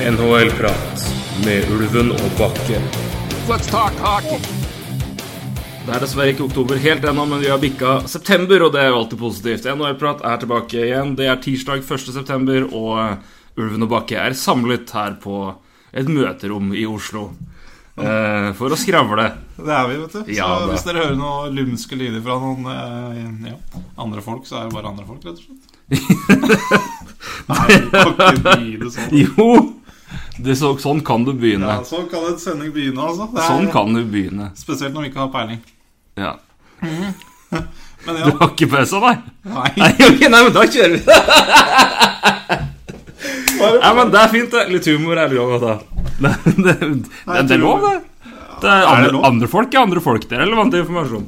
NHL-prat med Ulven og Bakke. Let's talk hockey. Det er dessverre ikke oktober helt ennå, men vi har bikka september, og det er jo alltid positivt. NHL-prat er tilbake igjen. Det er tirsdag 1.9, og Ulven og Bakke er samlet her på et møterom i Oslo. Eh, for å skravle. Det er vi, vet du. Ja, så det. hvis dere hører noen lumske lyder fra noen eh, ja, andre folk, så er det bare andre folk, rett og slett. Nei, du kan ikke gi det sånn. Jo! Det så, sånn kan du begynne. Ja, sånn kan en sending begynne, altså. Det er, Sånn kan du begynne. Spesielt når vi ikke har peiling. Ja. Men Du har ikke pøsa deg? nei. Nei, okay, nei, men da kjører vi. Nei, men det er fint, det. Litt humor er lov da. Det, det, det, det er lov, det. Det er det andre, lov? andre folk er andre folk. Det er relevant informasjon.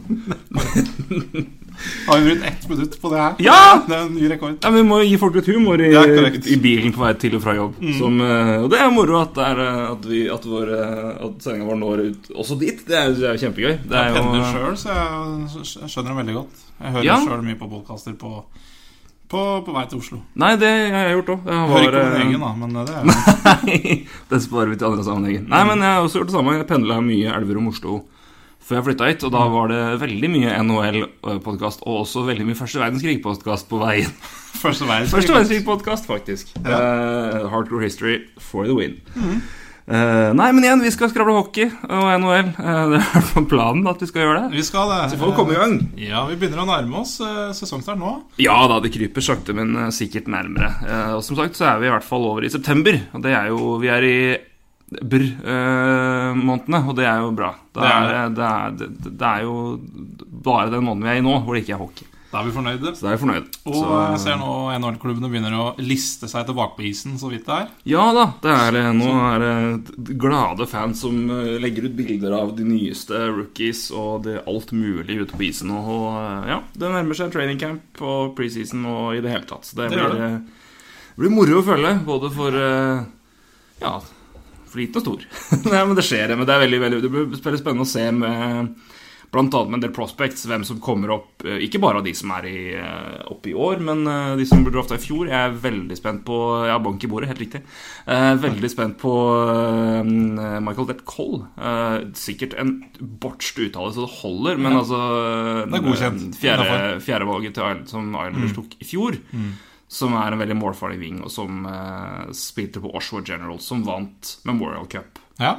Har vi brukt ett minutt på det her? Ja! Det er en ny rekord. Ja, Vi må gi folk litt humor i, i bilen på vei til og fra jobb. Som, eh, og det er moro at, er, eh, at, vi, at, vår, eh, at sendinga vår når ut også dit. Det er, det er kjempegøy. Det er Jeg pendler sjøl, så jeg skjønner det veldig godt. Jeg hører Ja. sjøl mye på podkaster på, på, på vei til Oslo. nei, det har jeg gjort òg. Hører ikke den egen, da, men det er jo Nei, det sparer vi til andre sammenhenger. Nei, men jeg har også gjort det samme. Jeg pendla mye Elverum Oslo før jeg flytta hit, og da var det veldig mye NHL-podkast, og også veldig mye Første verdenskrig-podkast på veien. første verdenskrig. Første verdenskrig-podkast, faktisk. Eh, Hardcore History for the win. Eh, nei, men igjen, vi skal skravle hockey og NHL. Uh, det er planen at vi skal gjøre det. Vi skal det. Så får vi komme i gang. Ja, vi begynner å nærme oss eh, sesongstart nå. Ja da, det kryper sakte, men eh, sikkert nærmere. Eh, og som sagt så er vi i hvert fall over i september. Og det er jo Vi er i brr-månedene, og det er jo bra. Det Det er er, det, er, det, er jo bare den måneden vi er i nå, hvor det ikke er hockey. Da er vi fornøyde. Så da er vi fornøyde. Og så, jeg ser nå NHL-klubbene begynner å liste seg tilbake på isen, så vidt det er. Ja da, det er, eh, nå er det glade fans som eh, legger ut bilder av de nyeste rookies og det alt mulig ute på isen. Og eh, ja, det nærmer seg training camp og preseason og i det hele tatt. Så det, blir, eh, det blir moro å følge, både for eh, ja, for liten og stor. Nei, men det skjer, men det er veldig, veldig Det blir veldig spennende å se med annet med en del prospects, hvem som kommer opp. eh, Ikke bare av de som er i, eh, oppe i år, men eh, de som ble drafta i fjor. Jeg er veldig spent på Ja, bank i bordet, helt riktig. Veldig spent på Michael Dett Coll. Sikkert en bortst uttale så det holder, men altså Det er godkjent. Fjerde, fjerdevalget til Island, som Islanders tok i fjor. Som er en veldig målfarlig wing, og som uh, spilte på Oshawa General, som vant Memorial Cup. Ja.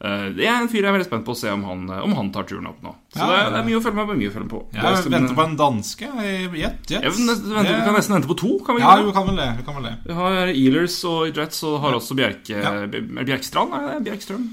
Uh, det er en fyr jeg er veldig spent på å se om han, om han tar turen opp nå. Så Ja, det, er, det er mye å følge med på. Mye å følge med på. Jeg Bare- venter på en danske Jet. Jet. Ja, nesten- Vi kan nesten vente på to. Kan vi Ja, vi kan vel det. Vi kan vel det. Vi har Ealers og Jets, og har også Bjerke Ja. Bjerkstrand? Er det Bjerkstrøm?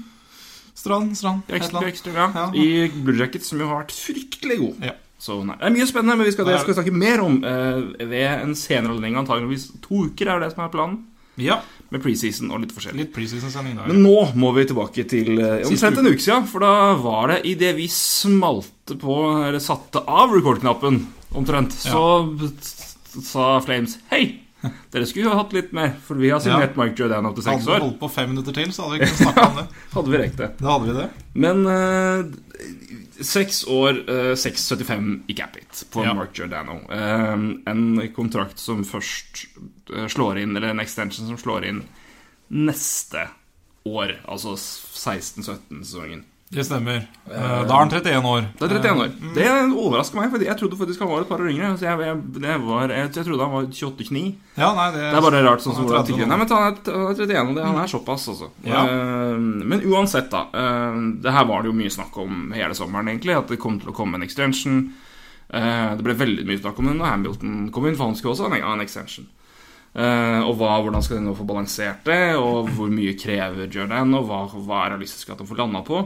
Strand, strand. Bjerkstrøm, ja. Ja. I Blue Jackets, som jo har vært fryktelig god. Ja. Så nei, Det er mye spennende, men vi skal, det skal vi snakke mer om eh, ved en senere anledning. Antakeligvis to uker er det som er planen. Ja. Med preseason og litt forskjellig. Litt preseason-sending da. Men nå må vi tilbake til eh, omtrent en uke siden. For da var det idet vi smalte på, eller satte av record-knappen, omtrent, så sa Flames Hei! Dere skulle jo hatt litt mer, for vi har signert Mike Jordan opp til seks år. Hadde vi holdt på fem minutter til, så hadde vi ikke snakka om det. Hadde vi rekt det. Da hadde vi det. Men eh, seks år, eh, 6,75 i Capit på Ja. Mark Giordano. Eh, en kontrakt som først eh, slår inn, eller en extension som slår inn neste år, altså 16-17-sesongen. Det stemmer. Eh, Da er han 31 år. Det er 31 år. Det overrasker meg, for jeg trodde faktisk han var et par år yngre. Så jeg, jeg, det var, jeg, jeg trodde han var 28-29. Ja, nei, det, Det er bare rart sånn som hvordan 30 Nei, men han er, han er 31, og det, han er såpass, altså. Ja. Eh, men uansett, da. eh, det her var det jo mye snakk om hele sommeren, egentlig. At det kom til å komme en extension. Det ble veldig mye snakk om det når Hamilton kom inn, for han skulle også ha en, en extension. Uh, og hva, hvordan skal de nå få balansert det, og hvor mye krever Jordan, og hva, hva er realistisk at de får landa på.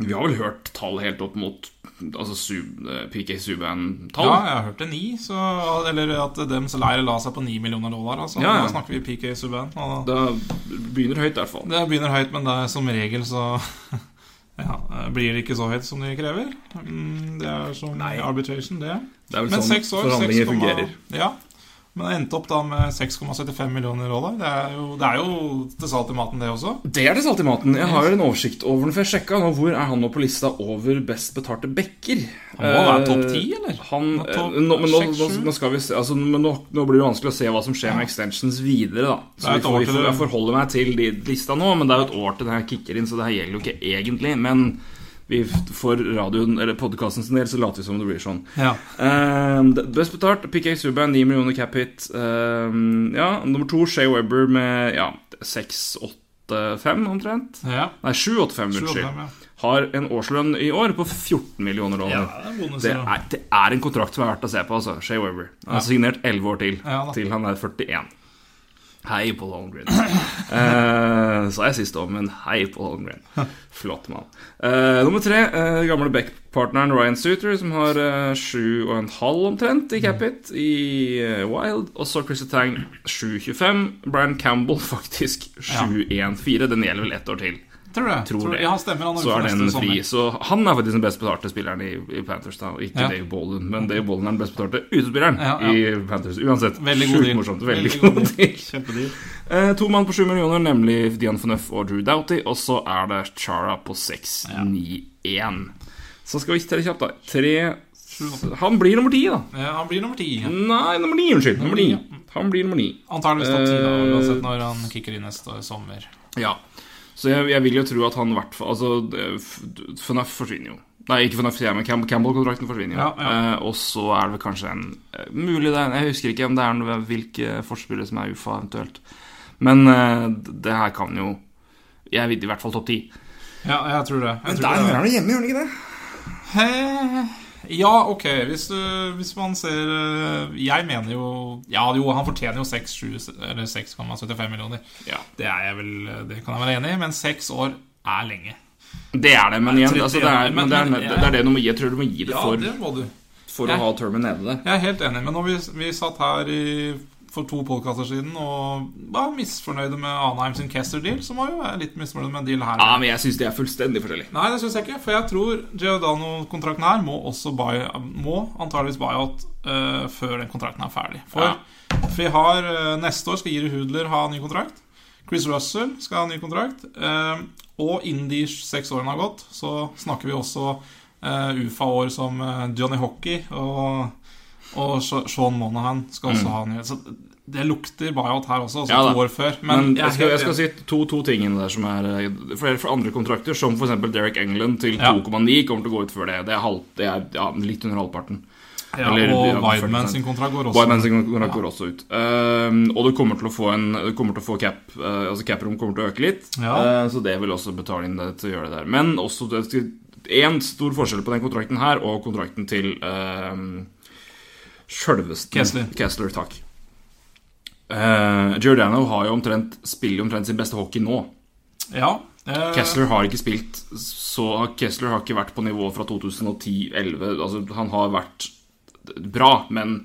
Vi har vel hørt tall helt opp mot altså sub, eh, PK Subhaan-tall? Ja, jeg har hørt det ni, så, eller at dems leir la seg på ni millioner dollar. Altså. Ja, ja. Da snakker vi PK Subhaan. Det begynner høyt, i hvert fall. det begynner høyt, men det er som regel så Ja, Blir det ikke så høyt som de krever? Mm, Det er som Nei. arbitration, det. Det er vel Men sånn seks år, forhandlinger 6, fungerer. Ja, men det endte opp da med 6,75 millioner dollar. Det er jo, det er jo til salt i maten, det også. Det er det salt i maten. Jeg har en oversikt over den, for jeg sjekka nå hvor er han nå på lista over best betalte backer. Han må være Eh, topp 10, eller? Han, top, eh, nå, men nå, nå, skal vi se altså, men nå, nå blir det vanskelig å se hva som skjer med extensions videre. da Så vi får, år vi får. Jeg forholder meg til de lista nå, men det er jo et år til det her kicker inn, så det her gjelder jo ikke egentlig. Men vi, for radioen, eller podkasten sin del, så later vi som det blir sånn. Ja. Um, best betalt, PK Subhaan, 9 millioner cap hit. Um, ja, nummer to, Shea Webber med ja, 685 omtrent. ja. Nei, 7-8-5, unnskyld. Har en årslønn i år på 14 millioner Ja, dollar. det er. Det er, det er en kontrakt som er verdt å se på, altså. Shea Weber. Han har signert 11 år til, Ja til han er 41. Hei, Paul Holmgren. eh, sa jeg sist òg, men hei, Paul Holmgren. Flott mann. Eh, nummer tre, eh, gamle Beck-partneren Ryan Suter, som har eh, sju og en halv omtrent i Capit i eh, Wild. Og så Chrissy Tang 7,25. Brian Campbell faktisk 7,14. Den gjelder vel ett år til. Tror du det? Tror det. Ja, stemmer. Han Så ute er neste den sommer. fri. Så han er faktisk den best betalte spilleren i, i Panthers, da, og ikke Ja. Dave Bollen. Men Dave Bollen er den best betalte utespilleren Ja, ja. i Panthers. Uansett. Veldig god Sjukt deal. morsomt. Veldig, god deal. Kjempedeal. Eh, to mann på sju millioner, nemlig Dian Phaneuf og Drew Doughty. Og så er det Chara på 6-9-1. Så skal vi telle kjapt, da. Tre Han blir nummer ti, da. Ja, han blir nummer ti. Ja. Nei, nummer ni. Unnskyld. Nummer ni. Han blir nummer ni. Antakeligvis topp ti, da, Eh, uansett når han kicker inn neste sommer. Ja. Så jeg, jeg vil jo tro at han i hvert fall Altså, FNF forsvinner jo. Nei, ikke FNF, men Camp- Campbell-kontrakten forsvinner jo. Ja, ja. Eh, og så er det vel kanskje en eh, Mulig det Jeg husker ikke om det er noe, hvilke forspillere som er UFA eventuelt. Men eh, det her kan jo Jeg vil i hvert fall topp ti. Ja, jeg tror det. Jeg tror Der det. hører han hjemme, gjør han ikke det? Eh, Ja, ok. Hvis, du, hvis man ser eh, Jeg mener jo Ja, jo, han fortjener jo 6, 7 eller 6,75 millioner. Ja. Det er jeg vel Det kan jeg være enig i, men seks år er lenge. Det er det, men igjen altså, det, er, men det, er, det er det du må gi. Jeg tror du må gi det Ja, for, det må du. for Ja. å ha termen nede der. Jeg er helt enig, men når vi, vi satt her i, for to podkaster siden og var misfornøyde med Anheim sin Kester-deal, så må vi være litt misfornøyde med en deal her. Ja, men jeg syns de er fullstendig forskjellige. Nei, det syns jeg ikke. For jeg tror Giordano-kontrakten her må også buy, må antageligvis buyout uh, før den kontrakten er ferdig. For, Ja. vi har uh, Neste år skal Jiri Hudler ha ny kontrakt. Chris Russell skal ha ny kontrakt. Uh, og innen de seks årene har gått, så snakker vi også uh, UFA-år som eh, Johnny Hockey og, og Sean Monahan skal også ha nyhet. Så det lukter buyout her også, altså Mm. Ja to år før. Men, Men, jeg, skal, jeg skal si to, to ting inne der som er eh, for andre kontrakter, som f.eks. Derek England til Ja. 2,9 kommer til å gå ut før det. Det er, halv, det er ja, litt under halvparten. Ja, Eller, og ja, Wideman sin kontrakt går også sin kontrakt går også ut. Uh, og du kommer til å få en Du kommer til å få cap uh, Altså cap-rom kommer til å øke litt. Ja. Uh, så det vil også betale inn det til å gjøre det der. Men også én stor forskjell på den kontrakten her og kontrakten til um, sjølveste Kessler. Kessler, takk. Uh, Giordano har jo omtrent spiller omtrent sin beste hockey nå. Ja. uh, Kessler har ikke spilt Så Kessler har ikke vært på nivå fra 2010-11 Altså han har vært bra Men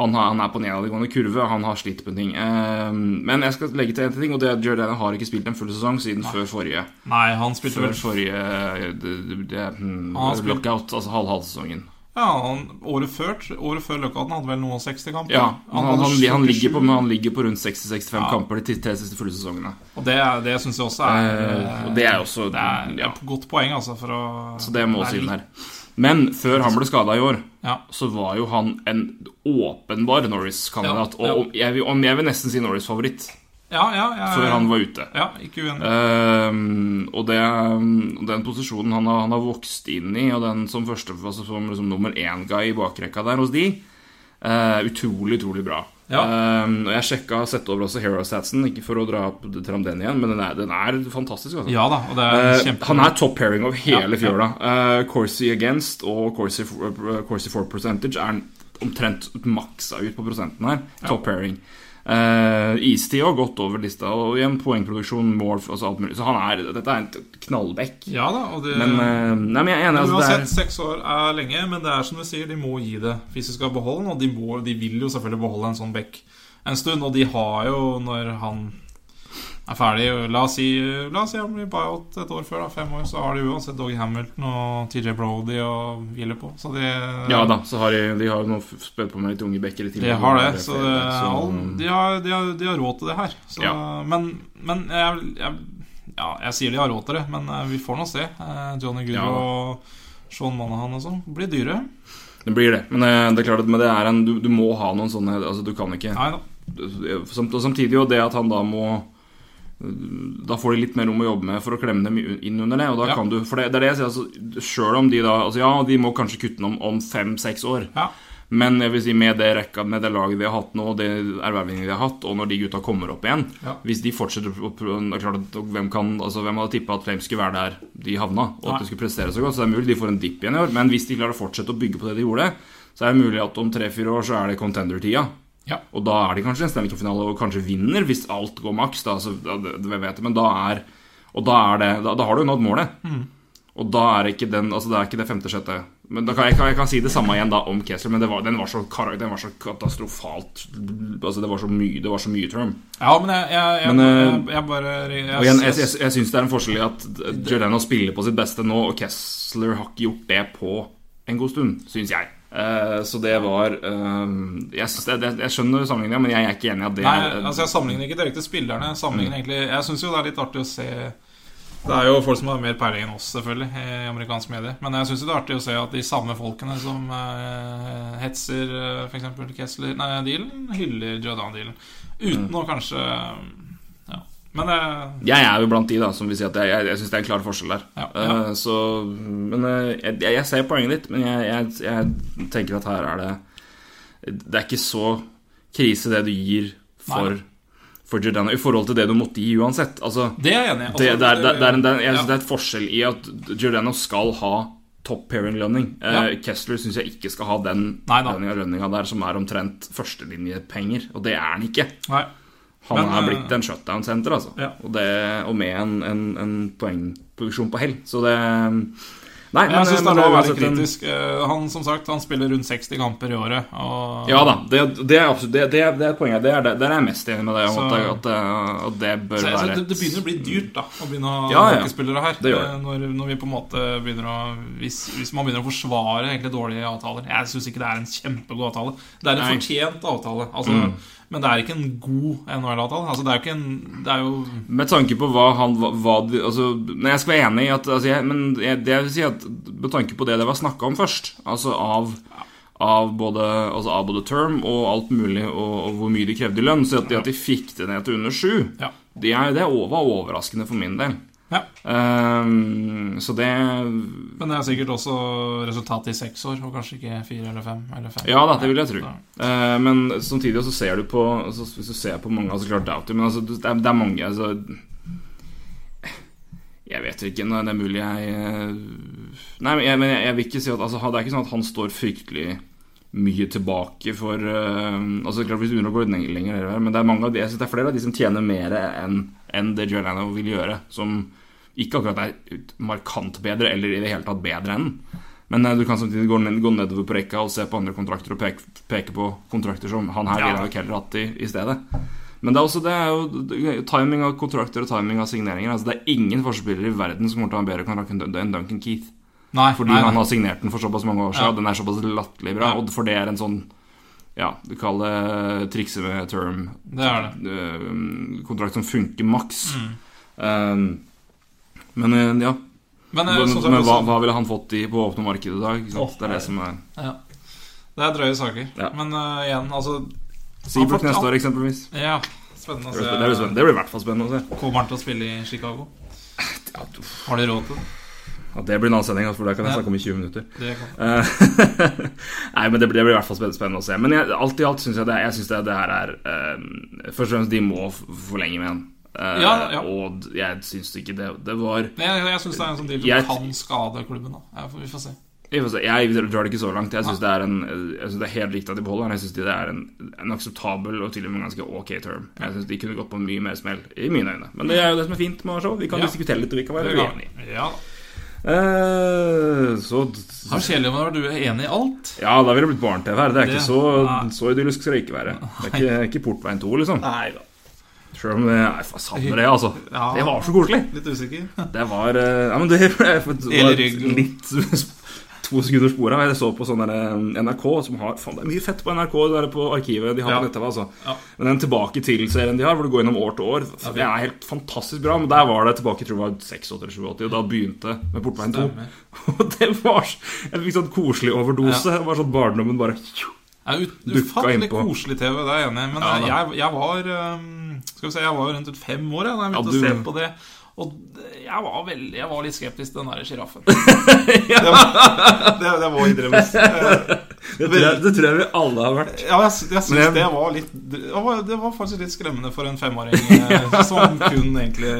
han, har, han er på nedadgående kurve Han har slitt på ting Uh, Men jeg skal legge til en ting Og det er at Giordano har ikke spilt en full sesong Siden før forrige Nei, han spilte Før vel forrige det, det, det, Han Lockout, altså halv halvsesongen Ja, han, året før Året før Løkkaten hadde vel noen 60 kamper. Ja, han, han, han, han, ligger på, han ligger på rundt 60-65 Ja. kamper De tre siste fulle sesongene Og det, det syns jeg også er Eh, og det er også- Det er ja. et godt poeng, altså, å Så det må siden si den her Men før han ble skadet i år Ja. så var jo han en åpenbar Norris-kandidat. Og jeg vil, om jeg vil nesten si Norris-favoritt Ja, ja, ja, før han var ute. Ja, ikke uenig. Uh, og det, den posisjonen han har, han har vokst inn i, og den som første altså som liksom nummer én-guy i bakrekka der hos de, uh, utrolig, utrolig bra. Ja. Uh, jeg sjekka sett over også Hero-statsen, ikke for å dra opp fram den igjen, men den er, den er fantastisk. Altså. Ja da, og det er Eh, kjempe... han er top pairing over hele Ja, fjøla. Uh, Corsi against og Corsi uh, Corsi for percentage er omtrent maksa ut på prosenten her. Top pairing. Uh, Istid har gått over lista, og igjen poengproduksjon, mål, altså alt mulig. Så han er, dette er en knallback. Ja da, og det Men, uh, nei, men jeg er enig. Altså, Uansett, er, seks år er lenge, men det er som du sier, de må gi det hvis de skal beholde den. Og de, må, de vil jo selvfølgelig beholde en sånn back en stund. Og de har jo, når han er ferdig. La oss si, la oss si han blir buyout et år før. da Fem år, så har de uansett Doggy Hamilton og TJ Brody og hvile på. Så de, Ja da, så har de, de har nå spødd på med litt unge bekker i de har det. Så, det, Så- all, de, har, de, har, de har råd til det her. Så, Ja. Men, men jeg, jeg, ja, jeg sier de har råd til det, men eh, vi får nå se. Eh, Johnny Good Ja. og Sean Manahan og sånn blir dyre. Det blir det. Men eh, det er klart at det er en, du, du må ha noen sånne Altså, du kan ikke Nei da. Og samtidig jo det at han da må Da får de litt mer rom å jobbe med for å klemme dem inn under det. Og da Ja. kan du, for det, det er det jeg sier, altså, selv om de da altså Ja, de må kanskje kutte den om, om fem-seks år. Ja. Men jeg vil si med det rekka, med det laget vi har hatt nå, og det ervervingen vi har hatt, og når de gutta kommer opp igjen Ja. Hvis de fortsetter å prøve- det er klart at Hvem, kan, altså, hvem hadde tippa at Flames skulle være der de havna, og at de skulle prestere så godt? Så det er mulig de får en dipp igjen i år, men hvis de klarer å fortsette å bygge på det de gjorde, så er det mulig at om tre-fire år så er det contender-tida. Ja. Og da er de kanskje en Stanley Cup-finale og kanskje vinner, hvis alt går maks. Da, så, da, det, det vet jeg, men da er Og da er det Da, da har du nådd målet. Og da er ikke den Altså det er ikke det femte-sjette. Men da kan jeg, kan, jeg kan si det samme igjen da om Kessler, men det var, den, var så, den var så katastrofalt Altså det var så mye Det var så mye term. Ja, men jeg, jeg, Men, eh, jeg, jeg bare jeg, igjen, jeg syns det er en forskjell i at Giordano spiller på sitt beste nå, og Kessler har ikke gjort det på en god stund, syns jeg. Eh, så det var uh, jeg, det, det, jeg skjønner sammenligninga, men jeg er ikke enig i at det Nei, altså jeg sammenligner ikke direkte spillerne. Mm. egentlig Jeg syns jo det er litt artig å se Det er jo folk som har mer peiling enn oss, selvfølgelig, i amerikansk medie. Men jeg syns det er artig å se at de samme folkene som uh, hetser uh, f.eks. Kessler-dealen, hyller Jordan-dealen. Uten Mm. å kanskje. Men eh, Jeg er jo blant de da som vil si at jeg, jeg, jeg syns det er en klar forskjell der. Ja, ja. Uh, så, men uh, jeg, jeg ser poenget ditt, men jeg, jeg, tenker at her er det Det er ikke så krise det du gir for, for Giordano i forhold til det du måtte gi uansett. Altså, det er jeg enig i. Altså, det, det, er, det, er en, er, jeg synes ja. det er et forskjell i at Giordano skal ha top pairing-lønning. Ja. Uh, Kessler syns jeg ikke skal ha den lønninga der som er omtrent førstelinjepenger, og det er han ikke. Nei. Han Men, er eh, blitt en shutdown-senter, altså. Ja. Og, det, og med en, en, en poengproduksjon på hell. Så det Nei, Jeg syns det er lov å være kritisk. Eh, Han som sagt, han spiller rundt 60 kamper i året. Og Ja da, det, det er absolutt det, det, det er poenget. Det er, det, der er jeg mest enig med deg Så- at, det- at, det- bør Så, være det, det begynner å bli dyrt da å begynne å Ja, ja. hockeyspillere her. Eh, Når, når vi på en måte begynner å hvis, hvis man begynner å forsvare egentlig dårlige avtaler Jeg syns ikke det er en kjempegod avtale. Det er en Nei. fortjent avtale. Altså, Mm. Men det er ikke en god NHL-avtale. Altså, det er jo ikke en Det er jo Med tanke på hva han hva, hva altså, Nei, jeg skal være enig i at altså, jeg, Men jeg, det jeg vil si at med tanke på det det var snakka om først, altså av av både, altså av både term og alt mulig, og, og hvor mye de krevde i lønn. Så at de, at de fikk det ned til under sju, Ja. det, er, det var overraskende for min del. Ja. Um, så det Men det er sikkert også resultatet i seks år, og kanskje ikke fire eller fem. Eller fem. Ja det vil jeg tro. Eh, men samtidig så ser du på altså, Hvis du ser på mange altså klart Doughty, men altså, det, er, det er mange altså, Jeg vet ikke. når det er mulig jeg eh, Nei, men jeg, men jeg, jeg vil ikke si at altså, Det er ikke sånn at han står fryktelig mye tilbake for uh, Altså klart Hvis du begynner å gå lenger, lenger men det er mange av de Jeg synes det er flere av de som tjener mer enn enn det Giordano vil gjøre, som ikke akkurat er markant bedre, eller i det hele tatt bedre enn. Men eh, du kan samtidig gå, ned, gå nedover på rekka og se på andre kontrakter og peke, peke på kontrakter som han her Ja. ville heller hatt i, i stedet. Men det er også det er jo timing av kontrakter og timing av signeringer. Altså, det er ingen forspillere i verden som kommer til å ha en bedre kontrakt enn Duncan Keith. Nei, Fordi nei, han har signert den for såpass mange år siden, Ja. og den er såpass latterlig bra. Og for det er en sånn Ja, du kaller det trikse med term Det er det. eh, kontrakt som funker maks. Mm. Um, men eh, ja. Men, eh, Men, sånn men hva, hva ville han fått i på åpne markedet i dag? Åh, det er det som er ja. Det er drøye saker. Ja. Men uh, igjen, altså Seabrook neste år, eksempelvis. Ja, spennende å Det se. det, blir det blir i hvert fall spennende å se. Kommer han til å spille i Chicago? Ja, Har de råd til det? ja, det blir en annen sending, altså, for der kan jeg snakke om i 20 minutter. det. Eh, Nei, men det blir, det blir i hvert fall spennende å se. Men jeg, alt i alt syns jeg det, jeg synes det, det her er uh, Først og fremst, de må forlenge med en. Eh, Ja, ja. Og jeg syns ikke det Det var Jeg, jeg syns det er en sånn deal som Jeg- kan skade klubben. da jeg, får- Vi får se. Jeg, får se, jeg drar det ikke så langt. Jeg syns det, en- synes det er helt riktig at de beholder den. Jeg syns det er en, en akseptabel og til og med ganske ok term. Jeg syns de kunne gått på mye mer smell, i mine øyne. Men det er jo det som er fint med å se Vi kan Ja. diskutere litt, og vi kan være uenige. Ja. Eh, så når du er enig i alt. Ja, da ville det blitt barne-TV her. Det er Det- ikke så, så idyllisk skal det ikke være. Det er ikke, ikke Portveien 2, liksom. Nei da. Sjøl om Jeg savner det, altså. Ja. Det var så koselig. Litt usikker. Det var eh, Ja, men det det var litt To sekunder spor av. Jeg så på sånn eh, NRK som har Faen, det er mye fett på NRK, der på arkivet de har Ja. på nett-TV, altså. Ja. Men den Tilbake til-serien de har, hvor du går gjennom år til år, det er helt fantastisk bra. Men der var det tilbake jeg tror det var 86 eller 87, og da begynte med Portveien 2. Og det var en fikk sånn koselig overdose. Det var sånn barndommen bare dukka innpå. Ufattelig koselig TV, det er jeg enig i. Men Ja, jeg, jeg var um, Skal vi se, jeg var rundt et fem år da jeg Ja, begynte du- å se på det. Og jeg var, veldig, jeg var litt skeptisk til den der sjiraffen. det, det, det må innrømmes. Det det tror jeg vi alle har vært. Ja, jeg, jeg synes Men det var litt det var, faktisk litt skremmende for en femåring eh, som kun egentlig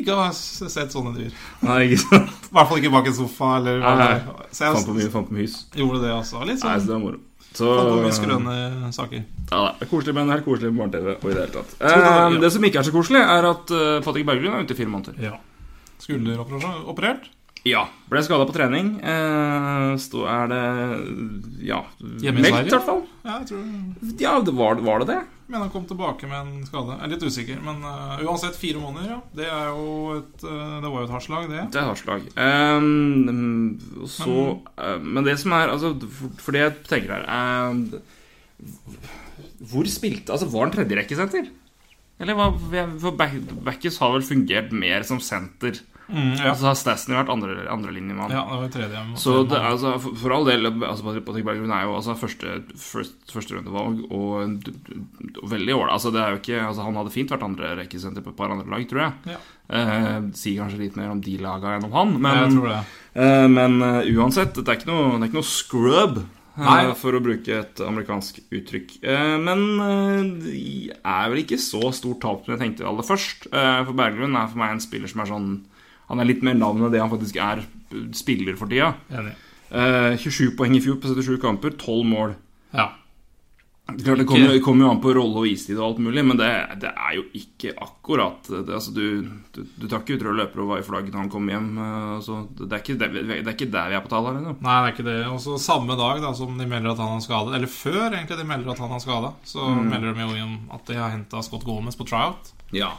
ikke har sett sånne dyr. Nei, ikke sant? I hvert fall ikke bak en sofa. Eller Nei, Fant på mye, fant på mye gjorde det også. Litt sånn. Nei, så sånn det var moro. Så Fant på mye skrøne saker. Ja, det er koselig, men helt koselig med barne-TV. Og i det hele tatt. Eh, det som ikke er så koselig, er at uh, Patrick Berglund er ute i fire måneder. Ja. Skulderoperasjon operert. Ja. Ble skada på trening. Eh, stå, er det Ja. Meldt, i hvert fall. Ja, jeg tror Ja, det var, var det det? Men han kom tilbake med en skade. Jeg er litt usikker. Men uh, uansett, fire måneder, ja. Det er jo et uh, Det var jo et hardt slag, det. Det er hardt Um, så eh, Men det som er altså, for, for det jeg tenker her eh, Hvor spilte Altså, var han tredjerekkesenter? Eller hva For Back- Backes har vel fungert mer som senter. Mm, ja. Og så har Stasny vært andre, andrelinjemann. ja, det var tredje. Så det, er altså, for, for all del altså, Patrick Berglund er jo altså, første, først, førsterundevalg og d- veldig ålreit. Altså, det er jo ikke altså, Han hadde fint vært andre rekkesenter på et par andre lag, tror jeg. Ja. Eh, sier kanskje litt mer om de laga enn om han, jeg men, tror det. eh, men uh, uansett, det er ikke noe, det er ikke noe scrub. eh, Nei. For å bruke et amerikansk uttrykk. Eh, men eh, det er vel ikke så stort tap som jeg tenkte aller først. Eh, for Berglund er for meg en spiller som er sånn Han er litt mer navn enn det han faktisk er spiller for tida. Enig. Eh, 27 poeng i fjor på 77 kamper, 12 mål. Ja. Klart Det kommer, kommer jo an på rolle og istid og alt mulig, men det, det er jo ikke akkurat det, altså, du, du, du tar ikke ut rød løper og var i flagg når han kom hjem. eh, altså, det, er ikke, det, det er ikke der vi er på tall her ennå. Nei, det er ikke det. Og så samme dag da som de melder at han har skada, eller før egentlig de melder at han har skada, så Mm. melder de jo om at de har henta Scott Gomez på tryout. Ja.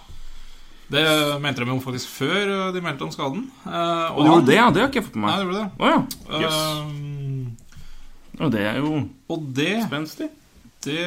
Det mente de jo faktisk før de meldte om skaden. Eh, Og du gjorde det, ja? Det har ikke jeg fått med Nei, det gjorde det. Oh, ja. yes. Eh, Og det er jo og det, spenstig. Det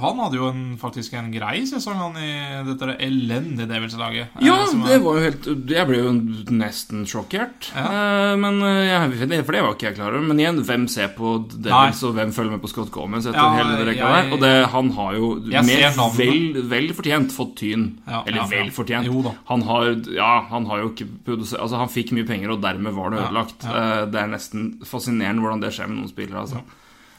Han hadde jo en, faktisk en grei sesong, han i dette der elendige Devils-laget. eh, Ja, er, det var jo helt Jeg ble jo nesten sjokkert. Ja. Eh, men eh, jeg, For det var ikke jeg klar over. Men igjen, hvem ser på Devils, og hvem følger med på Scott Gomez etter Ja, hele det rekka der? Og det, han har jo mer vel, vel fortjent fått tyn. Ja, Eller vel fortjent. Jo. Han har, ja, han har jo ikke produsert Altså, han fikk mye penger, og dermed var det ødelagt. Eh, Det er nesten fascinerende hvordan det skjer med noen spillere, altså.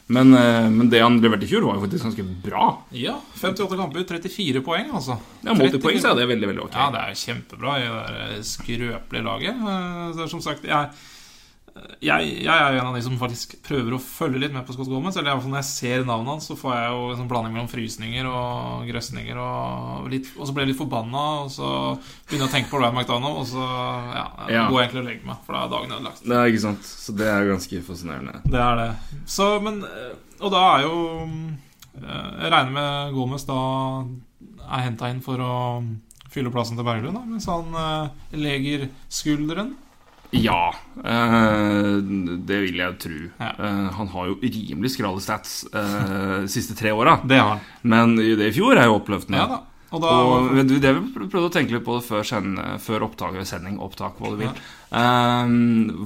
Men, eh, men det han leverte i fjor, var jo faktisk ganske bra. Ja, 58 kamper, 34 poeng, altså. Ja, Målt i 34 poeng så er det veldig, veldig ok. Ja, det er kjempebra i det skrøpelige laget. Eh, Det er som sagt, jeg, jeg, jeg er jo en av de som faktisk prøver å følge litt med på Scott Gomez. Eller iallfall når jeg ser navnet hans, så får jeg jo en sånn blanding mellom frysninger og grøsninger. Og, litt, og så blir jeg litt forbanna, og så begynner jeg å tenke på Ryan McDonald, og så ja, Ja. går jeg egentlig og legger meg, for da er dagen ødelagt. Det er ikke sant. Så det er jo ganske fascinerende. Det er det. Så, men Og da er jo eh, Jeg regner med Gomez da er henta inn for å fylle plassen til Berglund, da, mens han eh, leger skulderen. Ja, eh, det vil jeg tro. Ja. Eh, han har jo rimelig skrale stats eh, de siste tre åra. Men det i fjor er jo oppløftende. Ja. Og da Og det vi prøvde å tenke litt på det før, send, før opptak, sending, opptak, hva du vil.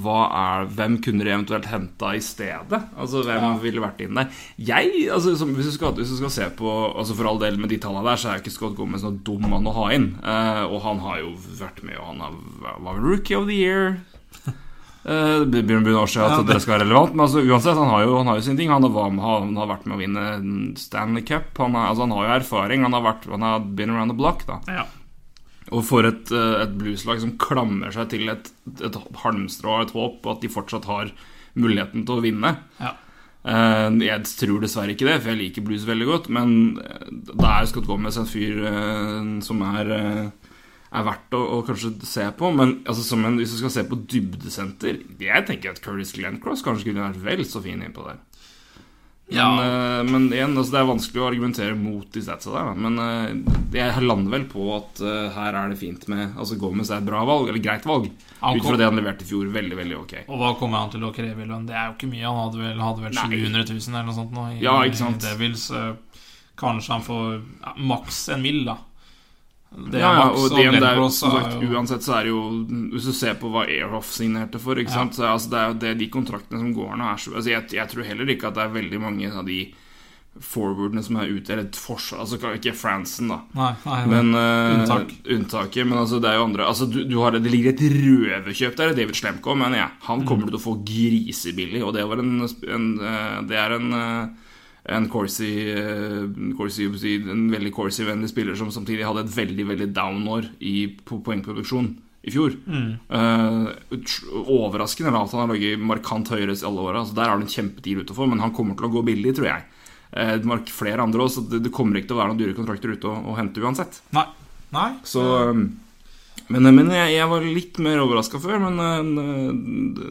Hva er, hvem kunne de eventuelt henta i stedet? Altså, Hvem Ja. ville vært inn der? Jeg, altså, som, hvis, du skal, hvis du skal se på altså For all del med de tallene der, så er jeg ikke Scott Gomez noe dum mann å ha inn. Og han har jo vært med, og han har, var rookie of the year. Uh, det å bli at Ja, det- det skal være relevant, men altså, uansett, han har jo, han har jo sine ting. Han har, han har vært med å vinne Stanley Cup. Han, har- altså, han har jo erfaring. Han har, vært, han har been around the block. da ja. Og for et, eh, et blueslag som klamrer seg til et, et halmstrå og et håp, og at de fortsatt har muligheten til å vinne. Ja. Uh, Jeg tror dessverre ikke det, for jeg liker blues veldig godt. Men da er Scott Gomez en fyr uh, som er, er verdt å, å kanskje se på. Men altså, som en, hvis du skal se på dybdesenter Jeg tenker at Curtis Glencross kanskje kunne vært vel så fin innpå der. Men, Ja. uh, men igjen, altså, det er vanskelig å argumentere mot de statsa der. da. Men uh, jeg lander vel på at uh, her er det fint med Altså Gomez er et bra valg, eller greit valg. Kom, Ut fra det han leverte i fjor. Veldig, veldig ok. Og hva kommer han til å kreve i lønn? Det er jo ikke mye. Han hadde vel, hadde vel 700 000 eller noe sånt nå i, Ja, i Devils. Kanskje han får ja, maks en mil, da. Det er ja, ja, og det, det er, jo- som sagt, Uansett så er det jo Hvis du ser på hva Airhoff signerte for, ikke Ja. sant? Så, altså, det er jo det, de kontraktene som går nå, er så altså, jeg, jeg tror heller ikke at det er veldig mange av de forwardene som er ute Eller et forsvar Altså ikke Fransen, da. Nei, nei, Men uh, Unntak. Unntaket. Men altså, det er jo andre altså, du, du har, Det ligger et røverkjøp der, David Slemko, mener jeg. Han kommer Mm. til å få grisebillig, og det var en, en eh, Det er en eh, en Corsi, eh, Corsi En veldig Corsi-vennlig spiller som samtidig hadde et veldig veldig down-år i poengproduksjon i fjor. Mm. Uh, overraskende at Han har ligget markant høyere i alle åra. Altså, der har du en kjempedeal ute for, men han kommer til å gå billig, tror jeg. Uh, flere andre også, så det, det kommer ikke til å være noen dyre kontrakter ute å, å hente uansett. Nei. Nei. Så Men, men jeg, jeg var litt mer overraska før, men uh,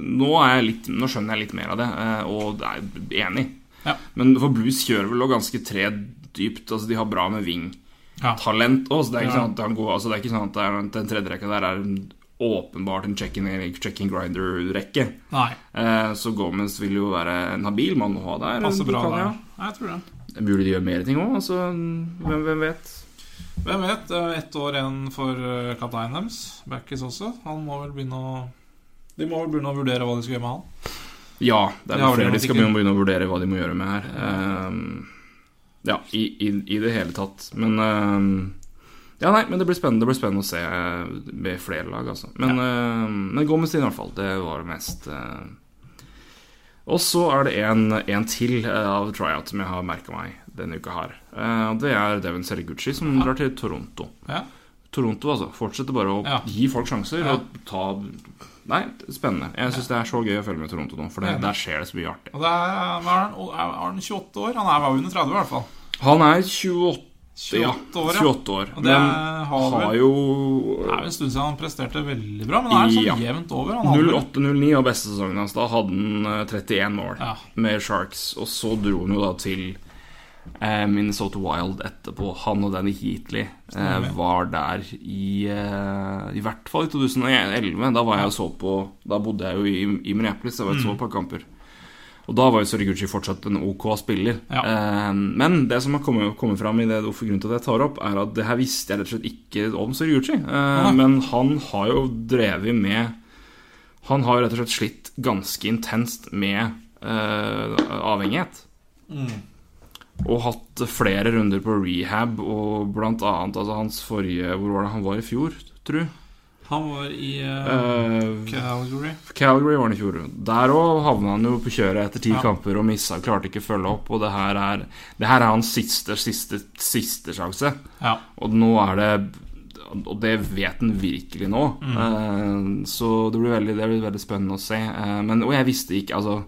nå, er jeg litt, nå skjønner jeg litt mer av det, og er enig. Ja. Men for Blues kjører vel også ganske tre dypt. Altså De har bra med wing-talent også, så det er sånn går, altså, det er ikke sånn at det den tredje rekka der er åpenbart en check-in check grinder-rekke. Nei. Eh, så Gomez vil jo være en habil mann å ha der. Passer bra kan, der. ja. Jeg tror det. Det er mulig de gjør mer ting òg, altså. Hvem, hvem vet? Hvem vet? Ett år igjen for eh, kapteinen deres. Backis også. Han må vel begynne å De må vel begynne å vurdere hva de skal gjøre med han. Ja, det er vel flere de skal begynne å vurdere hva de må gjøre med her. Uh, ja, i, i, i det hele tatt. Men uh, Ja, nei, men det blir spennende, det blir spennende å se eh, med flere lag, altså. Men, ehm, men Gomez i hvert fall. Det var det mest uh. Og så er det en, en til uh, av tryout som jeg har merka meg denne uka her. Uh, det er Devin Seriguchi som drar til Toronto. Ja. Toronto, altså. Fortsetter bare å Ja. gi folk sjanser Ja. og ta Nei, spennende. Jeg syns det er så gøy å følge med Toronto nå, for det, der skjer det så mye artig. Og det er, er, han, er han 28 år? Han er under 30 i hvert fall. Han er 28, 28 år, ja. 28 år. Og det men har vel- har jo Det er jo en stund siden han presterte veldig bra, men det er sånn Ja. jevnt over. Han hadde vel- 08-09 av beste sesongen hans. Da hadde han eh, 31 mål Ja. med Sharks, og så dro han jo da til eh, Minnesota Wild etterpå. Han og Danny Heatley eh, var der i eh, I hvert fall i 2011. Da var jeg og så på Da bodde jeg jo i, i Minneapolis, og så Mm. på kamper. Og da var jo Soriguchi fortsatt en OK spiller. Ja. Eh, men det som har kommet, kommet fram i det hvorfor grunnen til at jeg tar opp, er at det her visste jeg rett og slett ikke om Soriguchi. Eh, men han har jo drevet med Han har jo rett og slett slitt ganske intenst med eh, avhengighet. Mm. Og hatt flere runder på rehab, og blant annet altså hans forrige Hvor var det han var i fjor, tru? Han var i uh, uh, Calgary. Calgary var han i fjor. Der òg havna han jo på kjøret etter ti Ja. kamper og missa, klarte ikke å følge opp. Og det her er, det her er hans siste, siste, siste sjanse. Ja. Og nå er det Og det vet han virkelig nå. Mm. Uh, så det blir, veldig, det blir veldig spennende å se. Uh, men, og jeg visste ikke Altså,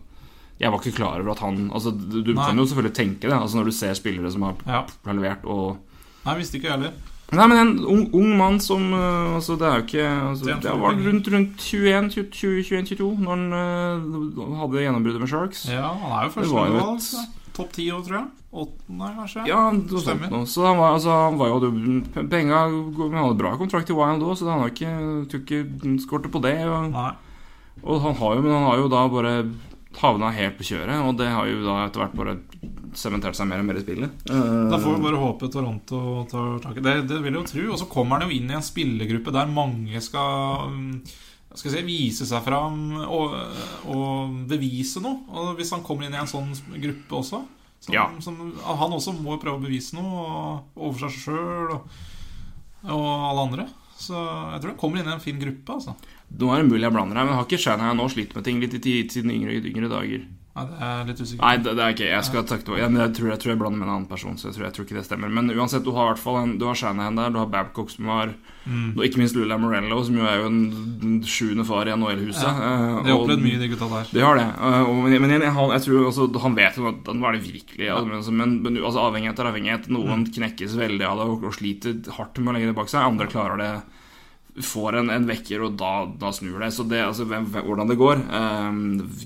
jeg var ikke klar over at han Altså, du, du kan jo selvfølgelig tenke det, altså når du ser spillere som har, ja. har levert og Nei, visste ikke jeg heller. Nei, men en ung, ung mann som uh, Altså, det er jo ikke altså, Det Det var rundt, rundt 21-22 når han uh, hadde gjennombruddet med Sharks. Ja, han er jo første førstevalg. Topp ti år, tror jeg. Åttende, kanskje. Ja, det Stemmer. Så han var, altså, han var jo penga Han hadde bra kontrakt i Wild òg, så han har ikke ikke skortet på det. Og, og han har jo Men han har jo da bare havna helt på kjøret, og det har jo da etter hvert bare sementert seg mer og mer i spillet. Da får vi Eh, bare håpe Toronto tar tak i det. Det vil jeg jo tro. Og så kommer han jo inn i en spillergruppe der mange skal um, skal jeg si, vise seg fram og, og bevise noe. Og hvis han kommer inn i en sånn gruppe også som, Ja. som, Han også må prøve å bevise noe og- overfor seg sjøl og, og alle andre. Så jeg tror han kommer inn i en fin gruppe. Altså. Nå er det mulig jeg blander her, men har ikke Shanahan nå slitt med ting litt i tid, siden yngre, yngre dager? Nei, det er litt usikker Nei, det, det er ikke Jeg skal tilbake. Ja, men jeg, tror, jeg tror jeg blander med en annen person, så jeg tror, jeg tror ikke det stemmer. Men uansett, du har i hvert fall en, Du har Shanahan der, du har Babcock som var Mm. Og ikke minst Lula Morello, som jo er jo en sjuende far i NHL-huset. De har opplevd mye, de gutta der. De har det. eh, og, men men jeg, han, jeg tror også Han vet jo at han var det virkelig ja, men, altså, men, men altså, avhengighet er avhengighet. Noen Mm. knekkes veldig av det og, og sliter hardt med å legge det bak seg. Andre klarer det får en, en vekker, og da, da snur det. Så det, altså, hvem, hvordan det går, uh,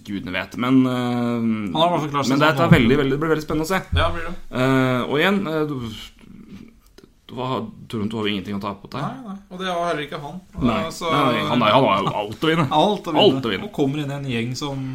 gudene vet. Men, uh, men det, som er veldig, veldig, det blir veldig spennende å se. Ja, blir det. Uh, og igjen uh, du- du har- Toronto har jo ingenting å ta på Nei, nei. Og det har heller ikke han. Nei. Eh, så- Nei, han, han har jo alt å vinne. Alt å vinne. Alt å vinne. Og kommer inn i en gjeng som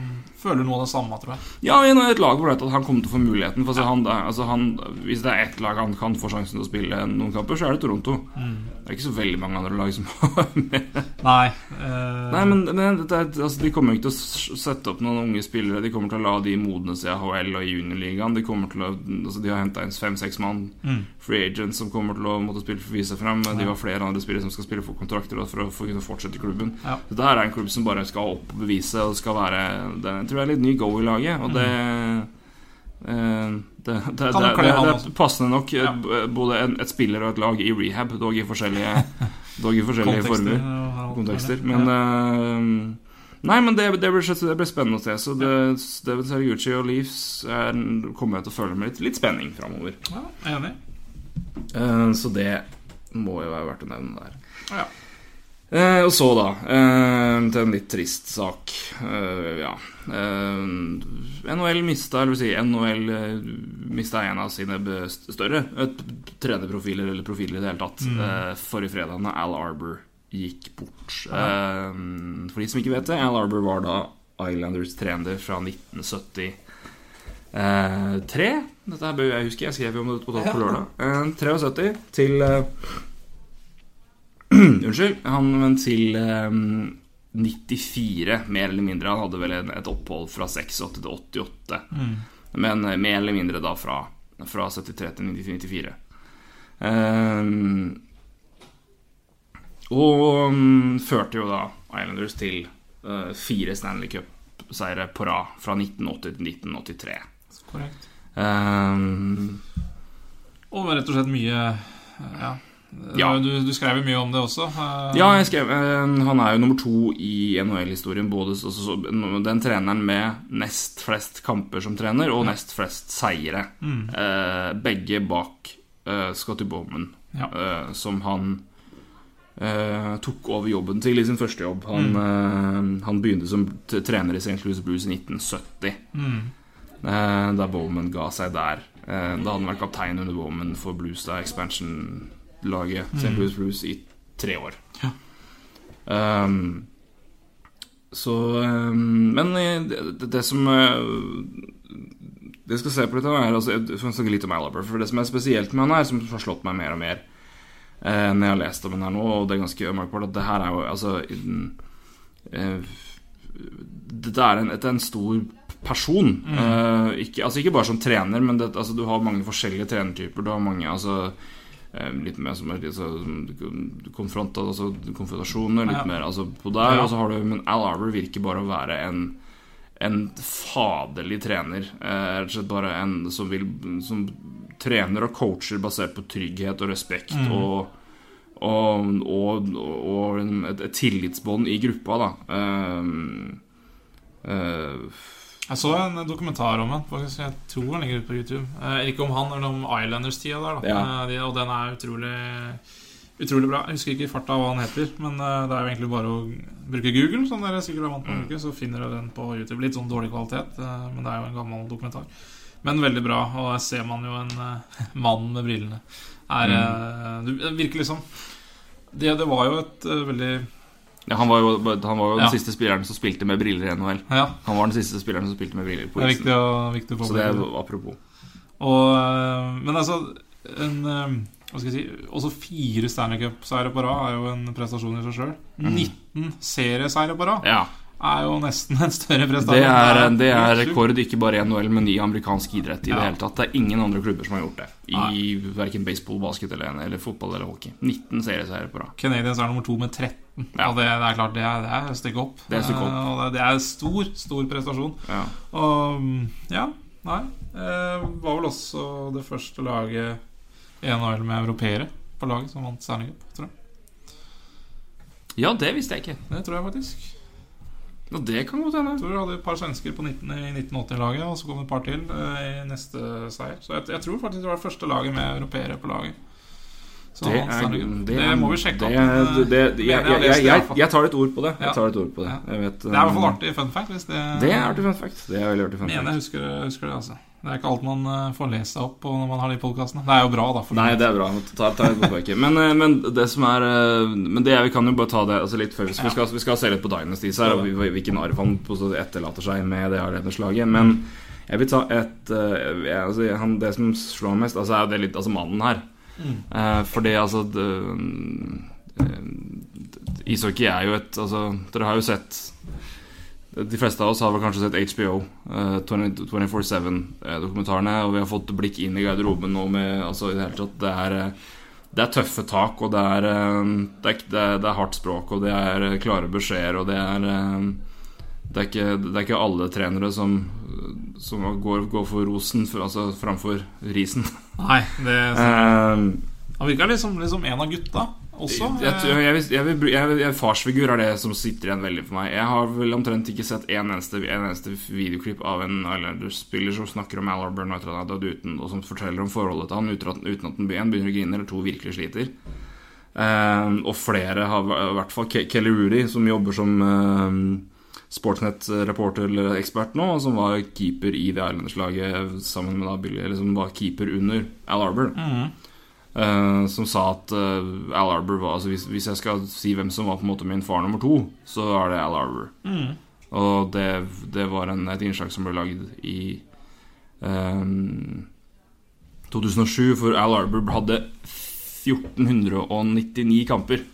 føler noe av det samme, tror jeg. Ja, i et lag hvor det at han kommer til å få muligheten. For han, altså, han, hvis det er ett lag han kan få sjansen til å spille noen kamper, så er det Toronto. Det er ikke så veldig mange andre lag som har med. Nei. Uh... Nei, men, men det, er, altså, De kommer ikke til å sette opp noen unge spillere. De kommer til å la de modnes i AHL og i juniorligaen. De kommer til å, altså, de har henta inn fem-seks mann Mm. free agents som kommer til å måtte spille for vise frem. De har flere andre spillere som skal spille for kontrakter for å kunne fortsette i klubben. Ja. Så det her er en klubb som bare skal opp og bevise og skal være det, tror det er litt ny go i laget, og det eh, det, det, det, det, er passende nok Ja. både en, et spiller og et lag i rehab, dog i forskjellige, dog i forskjellige kontekster, former kontekster. Men ja. eh, Nei, men det, det, blir, det blir spennende å se. Så det, David Sergucci og Leafs er, kommer jeg til å føle med litt, litt spenning framover. ja. Eh, så det må jo være verdt å nevne der. Ja. Eh, og så, da, eh, til en litt trist sak. Eh, ja. Eh, NHL mista Eller si, NHL eh, mista en av sine større eh, trenerprofiler, eller profiler i det hele tatt, eh, forrige fredag, når Al Arbor gikk bort. Eh, for de som ikke vet det, Al Arbor var da Islanders trener fra 1970. Eh, tre Dette her bør jeg huske, jeg skrev jo om det på, på lørdag. Eh, 73 til Unnskyld. Han til eh, 94, mer eller mindre. Han hadde vel et opphold fra 86 til 88. Men eh, mer eller mindre da fra, fra 73 til 94. Eh, og mm, førte jo da Islanders til eh, fire Stanley Cup-seire på rad fra 1980 til 1983. Korrekt. Eh, Og rett og slett mye Ja. Ja. Du, du skrev jo mye om det også. eh, Ja, jeg skrev eh, Han er jo nummer to i NHL-historien. Både så, så, så, Den treneren med nest flest kamper som trener, og nest flest seire. Mm. begge bak eh, Scotty Bowman, Ja. eh, som han eh, tok over jobben til i sin første jobb. Han, eh, han begynte som trener i St. Louis Blues i 1970. Mm. Eh, da Bowman ga seg der. Eh, da hadde han vært kaptein under Bowman for Blues, da expansion-laget St. Louis Blues, i tre år. Ja. Um, så um, Men eh, det, det, det som eh, Det jeg skal se på litt, er altså, Jeg skal snakke litt om Alaber. For det som er spesielt med han her, som har slått meg mer og mer uh, når jeg har lest om han her nå, og det er ganske merkbart, at det her er jo altså eh, Dette er en, er en stor person. Eh, ikke, altså ikke bare som trener, men det, altså, du har mange forskjellige trenertyper. Du har mange altså, litt mer som er litt altså, konfrontasjoner, litt Ja. mer altså, på der. Ja. Og så har du, men Al Arbor virker bare å være en en faderlig trener. Eh, Rett og slett bare en som vil Som trener og coacher basert på trygghet og respekt og og, og, og et, et tillitsbånd i gruppa, da. Um, eh, Jeg så en dokumentar om han. Jeg tror han ligger ute på YouTube. Eh, ikke om han, eller om Islanders-tida der. Ja. Eh, de, og den er utrolig Utrolig bra. Jeg husker ikke i farta hva han heter, men eh, det er jo egentlig bare å bruke Google, som dere sikkert er vant til å bruke, så finner dere den på YouTube. Litt sånn dårlig kvalitet, eh, men det er jo en gammel dokumentar. Men veldig bra, og der ser man jo en mann med brillene. Er, eh, det virker liksom det, det var jo et veldig ja, han var jo, han var jo Ja. den siste spilleren som spilte med briller i NHL. Ja, Han var den siste spilleren som spilte med briller på det er viktig viktig Så det er apropos. Og, øh, men altså en, øh, Hva skal jeg si Også fire Stanley Cup-seire på rad er jo en prestasjon i seg sjøl. 19 serieseire på rad Ja. er jo nesten en større prestasjon. Det er, det er rekord ikke bare i NHL, men i amerikansk idrett i det hele tatt. Det er ingen andre klubber som har gjort det. I verken baseball, basket eller, eller fotball eller hockey. 19 serieseire på rad. Canadiens er nummer to med 13. Ja. Og det, det er klart, det er, det er stykke opp. Det er stykke opp. Eh, Og det, det er stor, stor prestasjon. Ja. Og mm, ja, nei eh, Var vel også det første laget i NHL med europeere på laget som vant Stanley Cup, tror jeg. ja, det visste jeg ikke. Det tror jeg faktisk. Ja, det kan godt hende. Tror vi hadde et par svensker på 19, i 1980-laget, og så kom det et par til eh, i neste seier. Så jeg, jeg tror faktisk det var det første laget med europeere på laget. Det, er, det, det må vi sjekke opp. det, det, jeg, tar et ord på det. Jeg tar et ord på det. Det er i hvert fall um, artig fun fact. Det, Det er artig fun fact. Det er veldig artig fun mener fact. jeg husker, husker det, altså. Det er ikke alt man eh, får lest seg opp på når man har de podkastene. Det er jo bra, da. Nei, det er bra. Ta, ta. Men, eh, men det som er eh, Men det vi kan jo bare ta det altså litt før vi skal, vi skal, se litt på Dynasties her, og hvilken arv han etterlater seg med det Ardeners-laget. Men jeg vil ta et altså, han, Det som slår mest, altså, er det litt Altså mannen her. Eh, fordi altså det, eh, Ishockey er jo et Altså, dere har jo sett de fleste av oss har vel kanskje sett HBO, eh, 20 24-7-dokumentarene, og vi har fått blikk inn i garderoben nå med altså i det hele tatt Det er, eh, det er tøffe tak, og det er, eh, det, er, det, er, hardt språk, og det er eh, klare beskjeder, og det er eh, det er, ikke, det er ikke alle trenere som, som går, går for rosen for, altså framfor risen. Nei, det Eh, Han virker liksom, liksom en av gutta også. Jeg, jeg, jeg, farsfigur er det som sitter igjen veldig for meg. Jeg har vel omtrent ikke sett en eneste, en eneste videoklipp av en Islanders-spiller som snakker om Al Arburn etter at han dødd uten, og som forteller om forholdet til han uten uten at den begynner å grine, eller to virkelig sliter. Eh, og flere har i hvert fall Kelly Rudy, som jobber som uh, Sportsnett-reporter eller ekspert nå, som var keeper i det Islanders-laget sammen med da Billy, eller som var keeper under Al Arbor. Eh, som sa at eh, Al Arbor var altså hvis, hvis jeg skal si hvem som var på en måte min far nummer to, så er det Al Arbor. Og det, det var en, et innslag som ble lagd i eh, 2007, for Al Arbor hadde 1499 kamper.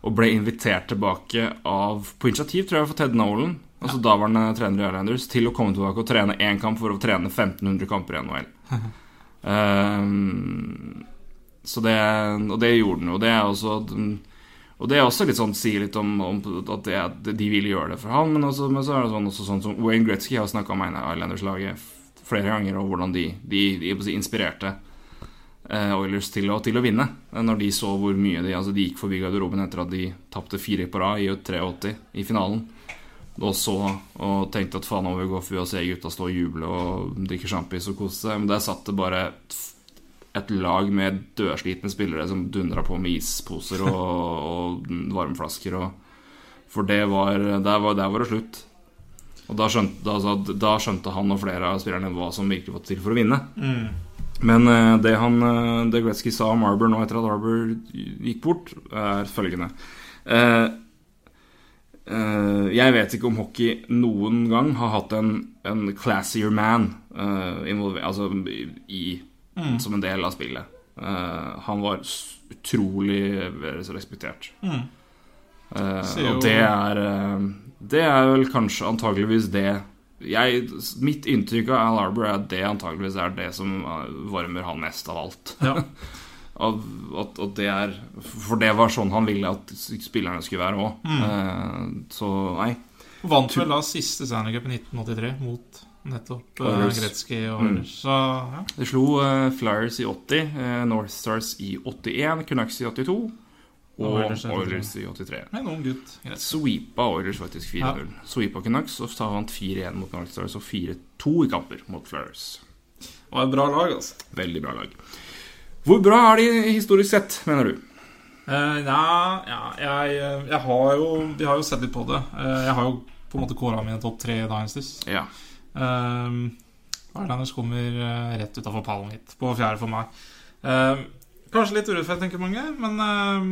Og ble invitert tilbake av På initiativ, tror jeg, for Ted Nolan, altså daværende trener i Islanders, til å komme tilbake og trene én kamp for å trene 1500 kamper i NHL. um, så det, og det gjorde den jo. Det er også Og det er også litt sånn sier litt om, om at det, at de ville gjøre det for han, men, også, men så er det sånn, også sånn som Wayne Gretzky har snakka om Islanders-laget flere ganger, og hvordan de, de, de, inspirerte Oilers til å, til å vinne. eh, Når de så hvor mye de Altså de gikk forbi garderoben etter at de tapte fire på rad i 83 i finalen. Og så og tenkte at faen, nå må vi gå for å se gutta stå og juble og drikke sjampis og kose seg. Men der satt det bare et, et lag med dødslitne spillere som dundra på med isposer og, og varmflasker. Og, for det var der, var der var det slutt. Og da skjønte, da, da skjønte han og flere av spillerne hva som virkelig var til for å vinne. Men eh, det han eh, Det Gretzky sa om Arbor nå etter at Arbor gikk bort, er følgende Eh, Jeg vet ikke om hockey noen gang har hatt en, en classier man altså i, som en del av spillet. Han var utrolig respektert. Mm. Og det er Det er vel kanskje antageligvis det jeg, Mitt inntrykk av Al Arbor er at det antageligvis er det som eh, varmer han mest av alt. Ja. Av, at, at det er For det var sånn han ville at spillerne skulle være òg. Mm. så nei. Vant vel da siste Stanley Cup i 1983 mot nettopp uh, Gretzky og mm. Så ja. Det slo uh, Flyers i 80, eh, North Stars i 81, Canucks i 82 og Oilers Oilers, i 83. i 83. En ung gutt. Greit. Sweepa Oilers faktisk 4-0. Sweepa Canucks og så vant 4-1 mot North Stars og 4-2 i kamper mot Flyers. Det var et bra lag, altså. Veldig bra lag. Hvor bra er de historisk sett, mener du? Uh, ja, ja jeg, jeg har jo Vi har jo sett litt på det. Uh, jeg har jo på en måte kåra mine topp tre Dynasties. Ja. Uh, Islanders kommer eh, rett utafor pallen hit, på fjerde for meg. Uh, kanskje litt urettferdig, tenker mange, men eh,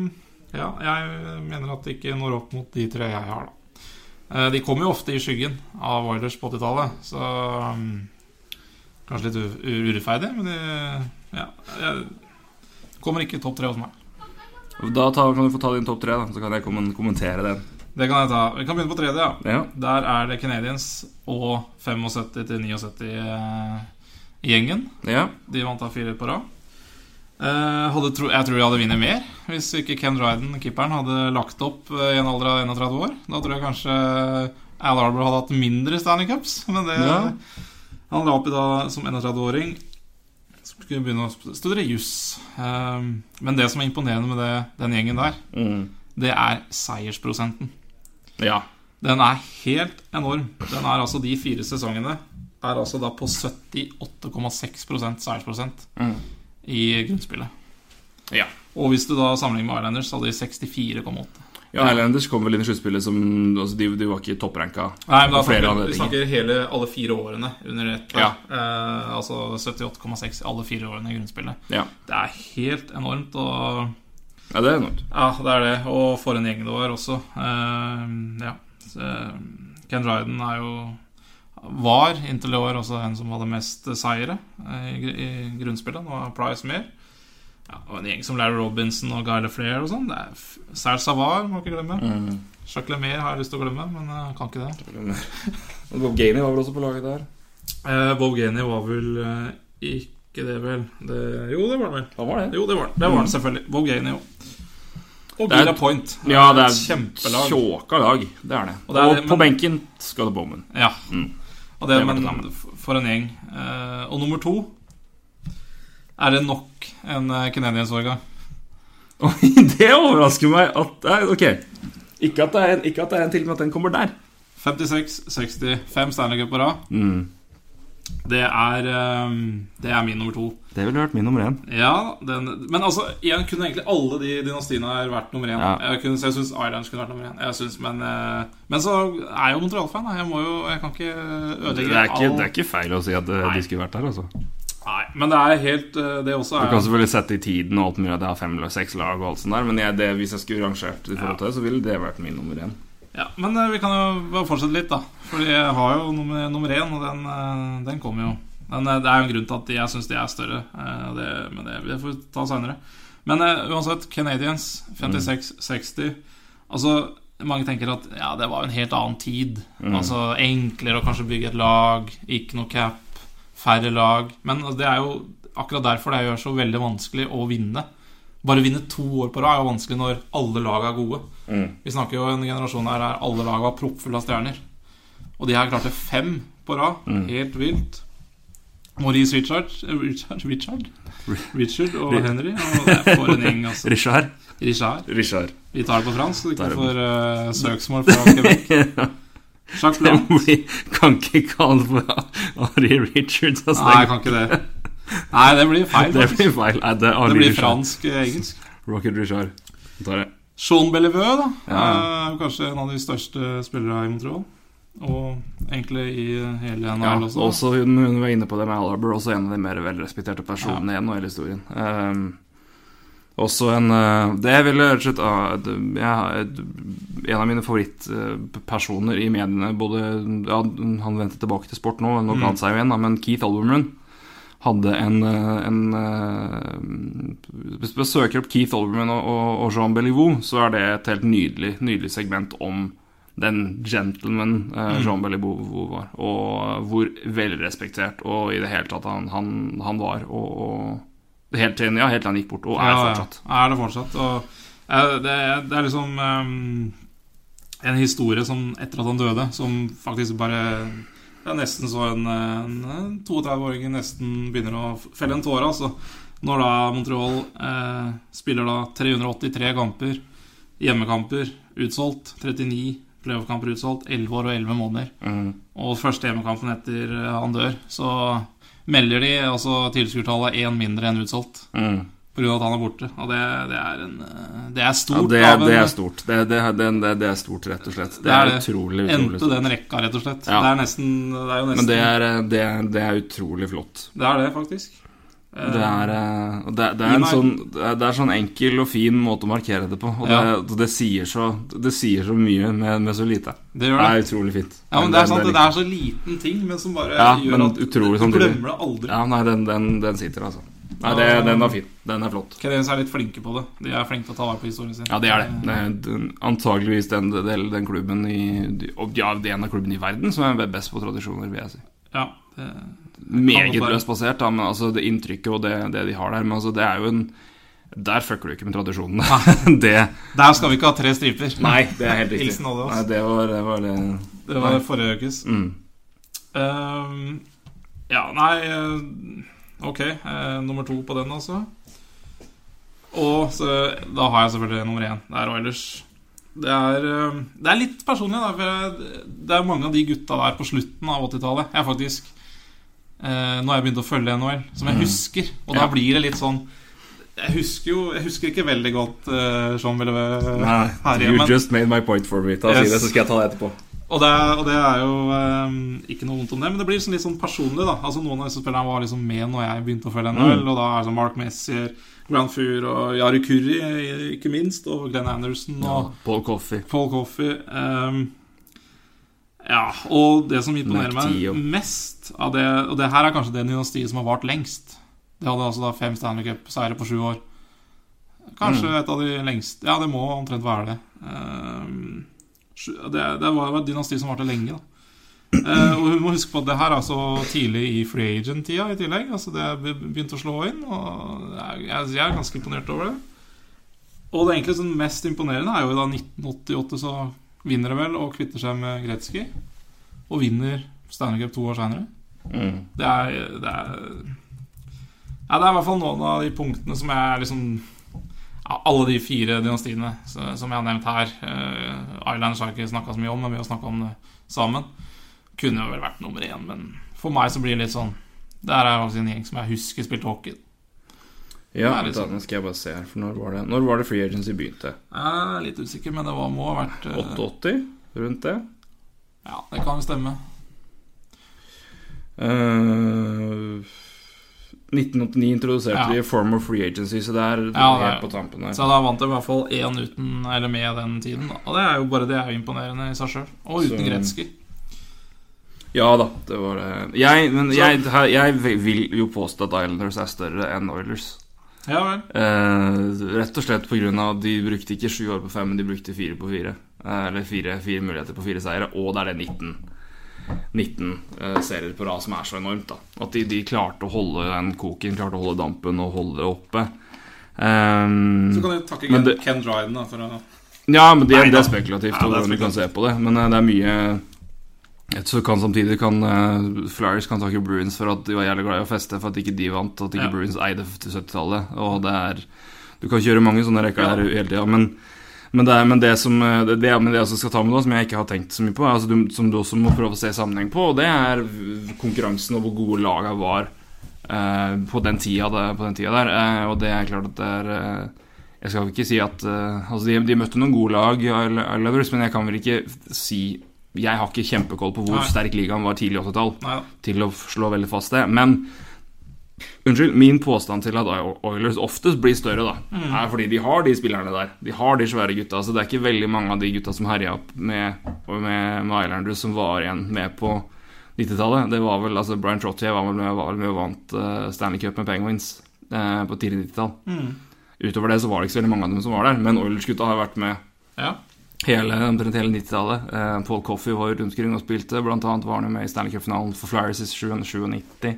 ja, jeg mener at det ikke når opp mot de tre jeg har, da. Eh, de kommer jo ofte i skyggen av Oilers på 80-tallet, så um, Kanskje litt urettferdig, men de ja, jeg, kommer ikke topp tre hos meg. Da tar, kan du få ta din topp tre, da, så kan jeg kommentere den. Det kan jeg ta. Vi kan begynne på tredje. ja Ja. Der er det Canadiens og 75 til 79 eh, i gjengen. ja. De vant da fire på rad. Eh, hadde jeg tror de hadde vunnet mer hvis ikke Ken Dryden, keeperen, hadde lagt opp eh, i en alder av 31 år. Da tror jeg kanskje Al Arbor hadde hatt mindre Stanley Cups. Men det, Ja. han la opp i da som 31-åring. Skulle begynne å studere juss. Eh, men det som er imponerende med det, den gjengen der, Mm. det er seiersprosenten. ja. Den er helt enorm. Den er altså De fire sesongene er altså da på 78,6% seiersprosent Mm. I grunnspillet. Ja. Og hvis du da sammenligner med Islanders, så hadde de 64,8. Ja, Highlanders kom vel inn i sluttspillet som altså de, de var ikke toppranka. Nei, men da snakker, vi snakker hele alle fire årene under ett. Ja. Eh, altså 78,6 alle fire årene i grunnspillet. Ja. Det er helt enormt. Og ja, det er enormt. ja, det er det. Og for en gjeng det var også. Eh, ja. Så, Ken Dryden er jo var inntil i år også en som hadde mest seire eh, i, i grunnspillet. Nå har Price mer. Ja, og en gjeng som Larry Robinson og Guy Leflair og sånn. Det er Serge Savard, må ikke glemme. Mm. Jacques Lemaire har jeg lyst til å glemme, men jeg kan ikke det. Bob Gainey var vel også på laget der? Eh, Bob Gainey var vel eh, ikke det, vel? Det, jo, det var han vel. Han var det. Jo, det var han. Det var han selvfølgelig. Bob Gainey, jo. Og Det Gila Point. Point. Ja, det er et kjempelag. tjåka lag. Det er det. Og Og, det er og på men- benken skal det Bowman. Ja. Mm. Og det, men for en gjeng. Eh, og nummer to er det nok en uh, Canadiens-årgang. Oi, det overrasker meg at Ok. Ikke at, det er en, ikke at det er en til, men at den kommer der. 56-60, fem Stanley Cup på rad. Mm. Det er eh, Det er min nummer to. Det ville vært min nummer én. Ja, den, Men altså, igjen kunne egentlig alle de dynastiene her vært nummer én. Ja. Jeg, kunne, jeg syns Islands kunne vært nummer én. Jeg synes, men, eh, men så er jeg jo Montreal-fan. Jeg jo, jeg kan ikke Det, ødelegge er ikke- all- det er ikke feil å si at eh, Nei. de skulle vært der. altså Nei, men det er helt eh, Det også er Du kan selvfølgelig sette i tiden og alt mulig at jeg har fem eller seks lag, og alt sånt der men jeg, det, hvis jeg skulle rangert i forhold til det, så ville det vært min nummer én. Ja, Men eh, vi kan jo bare fortsette litt, da. Fordi jeg har jo nummer, nummer én, og den, eh, den kommer jo. Men eh, det er jo en grunn til at jeg syns de er større. Det, men det, det får vi ta seinere. Men uansett, Canadians 56-60 Altså, mange tenker at ja, det var jo en helt annen tid. Altså Enklere å kanskje bygge et lag, ikke noe cap, færre lag. Men altså, det er jo akkurat derfor det gjør så veldig vanskelig å vinne. Bare vinne to år på rad er jo vanskelig når alle lag er gode. Vi snakker jo en generasjon her der alle lag var proppfulle av stjerner. Og de her klarte fem på rad. Helt vilt. Maurice Richard Richard? Richard, Richard og Henry. Og det er for en gjeng, altså. Richard. Richard. Richard. Vi tar det på fransk, så ikke får uh, søksmål fra Quebec. Jacques Blanc. kan ikke kalle det Ari Richards. Altså, Nei, jeg kan ikke det. Nei, det blir feil. det blir feil. Nei, det, Det blir fransk-engelsk. Rocket Richard. Jeg Tar det. Sean Bellevue, da. Ja. Er kanskje en av de største spillere i Montreal. Og egentlig i hele NHL Ja, også. også hun, hun var inne på det med Al Arbor, også en av de mer velrespekterte personene i NHL-historien. Um, også en Det jeg ville rett og slett jeg, En av mine favorittpersoner i mediene både, ja, Han vendte tilbake til sport nå, nå mm. han seg jo igjen, men Keith Olbermann hadde en, uh, en uh, Hvis du søker opp Keith Olbermann og, og, Jean Beliveau, så er det et helt nydelig, nydelig segment om den gentleman eh, Jean Beliveau var, og hvor velrespektert og i det hele tatt han, han, han var. Og, og helt til ja, helt til han gikk bort, og er Ja, ja. Er det fortsatt. Og eh, det, det er liksom um, en historie som etter at han døde, som faktisk bare Det er nesten så en, en 32-åring nesten begynner å felle en tåre. Altså. Når da Montreal eh, spiller da 383 kamper, hjemmekamper utsolgt, 39 playoff-kamper utsolgt, 11 år og 11 måneder. Mm. Og første hjemmekampen etter eh, han dør, så melder de altså tilskuertallet én mindre enn utsolgt. Mm. Av at han er borte. Og det, det er en eh, Det er Ja, stort. det, av en- det er stort. Det, det, det, det, det er stort, rett og slett. Det, Det er er, det. utrolig, utrolig Endte stort. den rekka, rett og slett. Ja. Det er nesten Det er nesten Men det er, eh, det, er, det er utrolig flott. det, er det faktisk. Eh, Det er, eh, det, det, er en sånn, det er- er sånn enkel og fin måte å markere det på. Og Ja. det, det, sier så, det sier så mye med, med så lite. Det Det gjør det. det er utrolig fint. Ja, men det er sant, det det er så liten ting, men som bare Ja, gjør men at du glemmer det aldri. Ja, nei, den, den, den sitter, altså. Nei, det, Den var fin. Den er flott. Canadiens er litt flinke på det. De er flinke til å ta vare på historien sin. Ja, det er det. det er den, antageligvis den, den, den klubben i Ja, det er en av klubbene i verden som er best på tradisjoner, vil jeg si. Ja, det, Meget det være. løst basert, da, men altså det inntrykket og det, det de har der. Men altså, det er jo en Der fucker du ikke med tradisjonene. det Der skal vi ikke ha tre striper. Nei, det er helt riktig. Hilsen Olje, Nei, det var det. Var det. Det var Nei. forrige ukes. Mm. Um, ja, nei eh, Ok, eh, nummer to på den, altså. Og så, da har jeg selvfølgelig nummer én. Det er Oilers. Det er, eh, det er litt personlig, da. For jeg, det er mange av de gutta der på slutten av 80-tallet jeg faktisk eh, Nå har jeg begynt å følge NHL, som jeg husker. Og da Ja. blir det litt sånn Jeg husker jo Jeg husker ikke veldig godt uh, Jean Bellevue Nei, her you hjemme. just made my point for me. Ta Yes. si det, så skal jeg ta det etterpå. Og det, og det er jo eh, ikke noe vondt om det, men det blir sånn litt sånn personlig. da Altså Noen av disse spillerne var liksom med når jeg begynte å følge NHL, og da er det sånn Mark Messier, Grand Fur og Yari Kurri, eh, ikke minst, og Glenn Anderson og Paul Coffey. Paul Coffey. um, ja, og det som imponerer meg mest av det Og det her er kanskje det dynastiet som har vart lengst. Det hadde altså da fem Stanley Cup-seire på sju år. Kanskje et av de lengste Ja, det må omtrent være det. Sju- det, det var et dynasti som varte lenge, da. Eh, og hun må huske på at det her er så tidlig i free agent-tida i tillegg. Altså Det begynte å slå inn, og jeg, jeg, er ganske imponert over det. Og det egentlig sånn mest imponerende er jo da 1988 så vinner de vel og kvitter seg med Gretzky. Og vinner Stanley Cup to år seinere. Mm. Det er, det er Ja, det er i hvert fall noen av de punktene som jeg liksom ja, Alle de fire dynastiene så- som jeg har nevnt her. Uh, Islanders har ikke snakka så mye om, men vi har snakka om det sammen. Kunne jo vel vært nummer én, men for meg så blir det litt sånn Det her er altså en gjeng som jeg husker spilte hockey. Ja, da, sånn. nå skal jeg bare se her, for når var det Når var det Free Agency begynte? Jeg er litt usikker, men det var, må ha vært uh, 88? Rundt det? Ja, det kan jo stemme. Eh, 1989 introduserte Ja. de Form of Free Agency, så det er Ja, helt på tampen der. Så da vant jeg i hvert fall én uten eller med den tiden. Og det er jo bare det er jo imponerende i seg sjøl. Og uten Så- Gretzky. Ja da, det var det. Jeg, men jeg, jeg vil jo påstå at Islanders er større enn Oilers. Ja vel. Eh, rett og slett pga. at de brukte ikke sju år på fem, men de brukte fire på fire. Eh, eller fire, fire muligheter på fire seire, og det er det 19, 19 eh, serier på rad som er så enormt. da At de, de klarte å holde den koken, klarte å holde dampen og holde det oppe. Um, Så kan du takke Ken, det- Ken Dryden da, for å ja, men det, Nei det er spekulativt Ja, det er kan se på det. Men eh, det er mye så kan Samtidig kan uh, Flyers kan takke Bruins for at de var jævlig glad i å feste, for at ikke de vant, at ikke Ja. Bruins eide til 70-tallet. Og det er Du kan kjøre mange sånne rekker der hele tida, men men det, men det som eh, det, det, det jeg også skal ta med nå, som jeg ikke har tenkt så mye på, altså du, som du også må prøve å se sammenheng på, og det er konkurransen og hvor gode laga var eh, på, den tida, på den tida der. Eh, og det er klart at det er eh, Jeg skal ikke si at eh, Altså, de, de møtte noen gode lag, Islanders, men jeg kan vel ikke si Jeg har ikke kjempekoll på hvor Nei. sterk ligaen var tidlig 80-tall til å slå veldig fast det. Men Unnskyld, min påstand til at Oilers oftest blir større, da, er fordi de har de spillerne der. De har de svære gutta. Så det er ikke veldig mange av de gutta som herja opp med, med, med Islanders, som var igjen med på 90-tallet. Det var vel, altså Brian Trottier var vel med, var vel med og vant uh, Stanley Cup med Penguins uh, på tidlig 90-tall. Utover det så var det ikke så veldig mange av dem som var der, men Oilers-gutta har vært med Ja. Hele, omtrent hele 90-tallet. Eh, Paul Coffey var rundt omkring og spilte. Blant annet var han jo med i Stanley Cup-finalen for Flyers i 97.